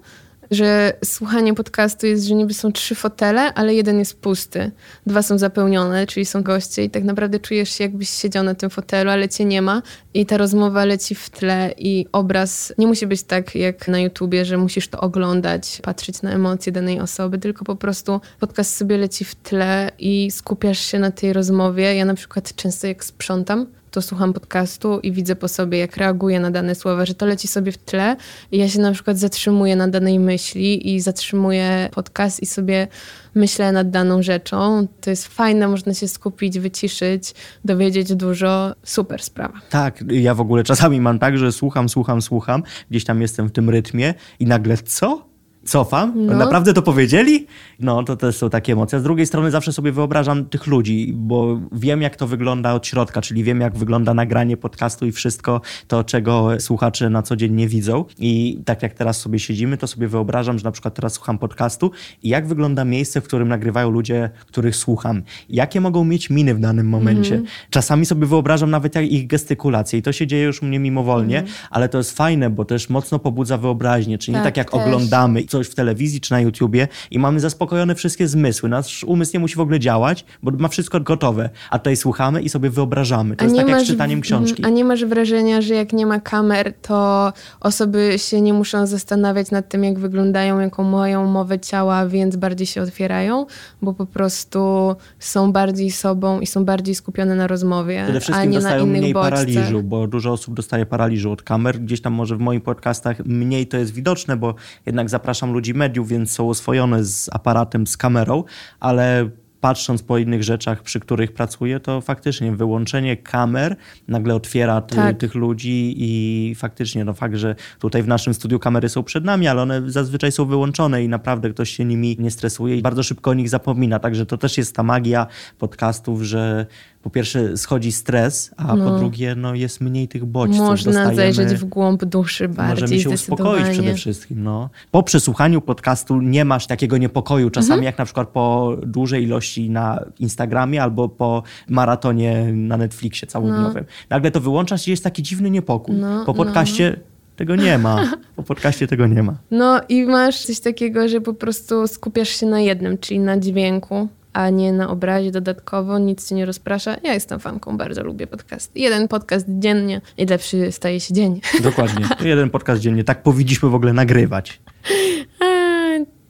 że słuchanie podcastu jest, że niby są trzy fotele, ale jeden jest pusty. Dwa są zapełnione, czyli są goście i tak naprawdę czujesz się jakbyś siedział na tym fotelu, ale cię nie ma i ta rozmowa leci w tle i obraz nie musi być tak jak na YouTubie, że musisz to oglądać, patrzeć na emocje danej osoby, tylko po prostu podcast sobie leci w tle i skupiasz się na tej rozmowie. Ja na przykład często jak sprzątam, to słucham podcastu i widzę po sobie, jak reaguję na dane słowa, że to leci sobie w tle i ja się na przykład zatrzymuję na danej myśli i zatrzymuję podcast i sobie myślę nad daną rzeczą. To jest fajne, można się skupić, wyciszyć, dowiedzieć dużo. Super sprawa. Tak, ja w ogóle czasami mam tak, że słucham, słucham, słucham, gdzieś tam jestem w tym rytmie i nagle co? Cofam. No. Naprawdę to powiedzieli? No, to też są takie emocje. Z drugiej strony zawsze sobie wyobrażam tych ludzi, bo wiem, jak to wygląda od środka, czyli wiem, jak wygląda nagranie podcastu i wszystko to, czego słuchacze na co dzień nie widzą. I tak jak teraz sobie siedzimy, to sobie wyobrażam, że na przykład teraz słucham podcastu i jak wygląda miejsce, w którym nagrywają ludzie, których słucham. Jakie mogą mieć miny w danym momencie. Mm. Czasami sobie wyobrażam nawet ich gestykulacje i to się dzieje już u mnie mimowolnie, mm. ale to jest fajne, bo też mocno pobudza wyobraźnię, czyli tak, nie tak jak też. oglądamy coś w telewizji czy na YouTubie i mamy zaspokojone wszystkie zmysły. Nasz umysł nie musi w ogóle działać, bo ma wszystko gotowe. A tutaj słuchamy i sobie wyobrażamy. To a jest tak jak z czytaniem książki. A nie masz wrażenia, że jak nie ma kamer, to osoby się nie muszą zastanawiać nad tym, jak wyglądają, jaką mają mowę ciała, więc bardziej się otwierają, bo po prostu są bardziej sobą i są bardziej skupione na rozmowie, Przede wszystkim a nie dostają na innych mniej bodźcach. paraliżu, bo dużo osób dostaje paraliżu od kamer. Gdzieś tam może w moich podcastach mniej to jest widoczne, bo jednak zapraszam ludzi mediów, więc są oswojone z aparatem, z kamerą, ale patrząc po innych rzeczach, przy których pracuję, to faktycznie wyłączenie kamer nagle otwiera tak. tych ludzi i faktycznie no fakt, że tutaj w naszym studiu kamery są przed nami, ale one zazwyczaj są wyłączone i naprawdę ktoś się nimi nie stresuje i bardzo szybko o nich zapomina. Także to też jest ta magia podcastów, że po pierwsze schodzi stres, a no. po drugie no, jest mniej tych bodźców. Można Dostajemy, zajrzeć w głąb duszy bardziej Możemy się uspokoić przede wszystkim. No. Po przesłuchaniu podcastu nie masz takiego niepokoju czasami, mhm. jak na przykład po dużej ilości na Instagramie albo po maratonie na Netflixie całodniowym. No. Nagle to wyłączasz i jest taki dziwny niepokój. No, po no. podcaście tego nie ma. Po podcaście tego nie ma. No i masz coś takiego, że po prostu skupiasz się na jednym, czyli na dźwięku a nie na obrazie dodatkowo, nic cię nie rozprasza. Ja jestem fanką, bardzo lubię podcast. Jeden podcast dziennie i lepszy staje się dzień. Dokładnie, jeden podcast dziennie. Tak powinniśmy w ogóle nagrywać.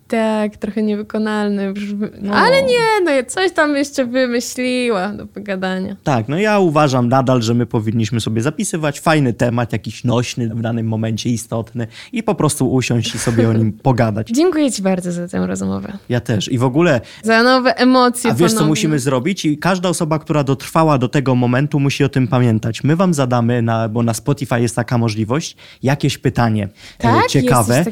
Tak, trochę niewykonalny. No. Ale nie, no coś tam jeszcze wymyśliła do pogadania. Tak, no ja uważam nadal, że my powinniśmy sobie zapisywać fajny temat, jakiś nośny, w danym momencie istotny i po prostu usiąść i sobie o nim pogadać. Dziękuję ci bardzo za tę rozmowę. Ja też. I w ogóle... Za nowe emocje A wiesz, ponownie. co musimy zrobić? I każda osoba, która dotrwała do tego momentu, musi o tym pamiętać. My wam zadamy, na, bo na Spotify jest taka możliwość, jakieś pytanie e, tak? ciekawe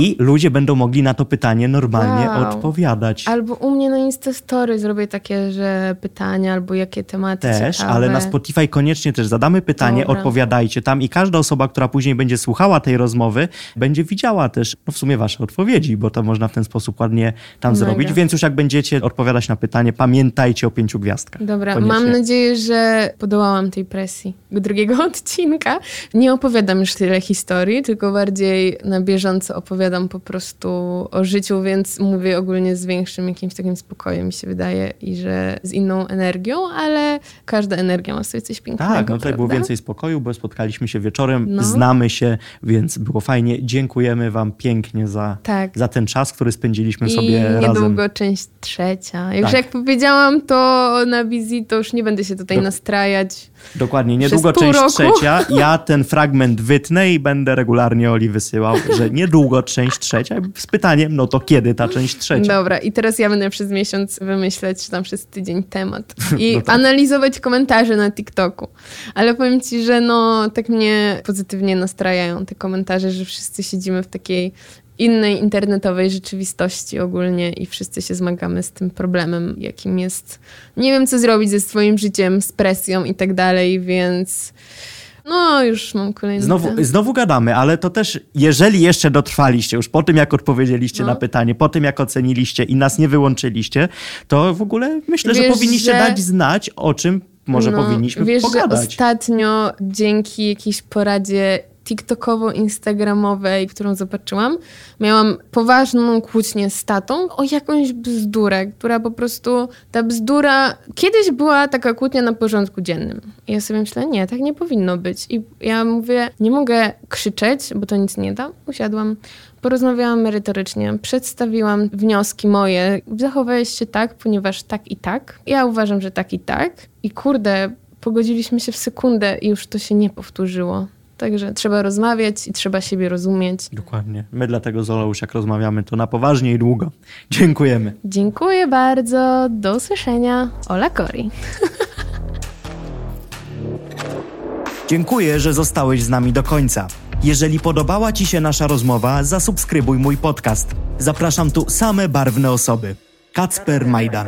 i ludzie będą mogli na to pytanie normalnie wow. odpowiadać. Albo u mnie na Instastory zrobię takie, że pytania, albo jakie tematy Też, ciekawe. ale na Spotify koniecznie też zadamy pytanie, Dobra. odpowiadajcie tam i każda osoba, która później będzie słuchała tej rozmowy, będzie widziała też no w sumie wasze odpowiedzi, bo to można w ten sposób ładnie tam Mega. zrobić. Więc już jak będziecie odpowiadać na pytanie, pamiętajcie o pięciu gwiazdkach. Dobra, koniecznie. mam nadzieję, że podołałam tej presji drugiego odcinka. Nie opowiadam już tyle historii, tylko bardziej na bieżąco opowiadam po prostu o życiu więc mówię ogólnie z większym jakimś takim spokojem, mi się wydaje, i że z inną energią, ale każda energia ma sobie coś pięknego. Tak, no tutaj prawda? było więcej spokoju, bo spotkaliśmy się wieczorem, no. znamy się, więc było fajnie. Dziękujemy Wam pięknie za, tak. za ten czas, który spędziliśmy I sobie razem. I niedługo część trzecia. Już tak. jak powiedziałam to na wizji, to już nie będę się tutaj Do... nastrajać. Dokładnie, niedługo część roku. trzecia. Ja ten fragment wytnę i będę regularnie Oli wysyłał, że niedługo część trzecia z pytaniem, no to kiedy ta część trzecia? Dobra, i teraz ja będę przez miesiąc wymyśleć, czy tam przez tydzień temat i no tak. analizować komentarze na TikToku. Ale powiem ci, że no tak mnie pozytywnie nastrajają te komentarze, że wszyscy siedzimy w takiej innej internetowej rzeczywistości ogólnie i wszyscy się zmagamy z tym problemem, jakim jest nie wiem, co zrobić ze swoim życiem, z presją i tak dalej, więc no, już mam kolejny. Znowu, znowu gadamy, ale to też, jeżeli jeszcze dotrwaliście, już po tym, jak odpowiedzieliście no. na pytanie, po tym, jak oceniliście i nas nie wyłączyliście, to w ogóle myślę, wiesz, że powinniście że... dać znać, o czym może no, powinniśmy wiesz, pogadać. Że ostatnio dzięki jakiejś poradzie TikTokowo-instagramowej, którą zobaczyłam, miałam poważną kłótnię z tatą o jakąś bzdurę, która po prostu, ta bzdura, kiedyś była taka kłótnia na porządku dziennym. I ja sobie myślę, nie, tak nie powinno być. I ja mówię, nie mogę krzyczeć, bo to nic nie da. Usiadłam, porozmawiałam merytorycznie, przedstawiłam wnioski moje. Zachowałeś się tak, ponieważ tak i tak. Ja uważam, że tak i tak. I kurde, pogodziliśmy się w sekundę i już to się nie powtórzyło. Także trzeba rozmawiać i trzeba siebie rozumieć. Dokładnie. My dlatego z Olą jak rozmawiamy, to na poważnie i długo. Dziękujemy. Dziękuję bardzo. Do usłyszenia. Ola Kori. Dziękuję, że zostałeś z nami do końca. Jeżeli podobała Ci się nasza rozmowa, zasubskrybuj mój podcast. Zapraszam tu same barwne osoby. Kacper Majdan.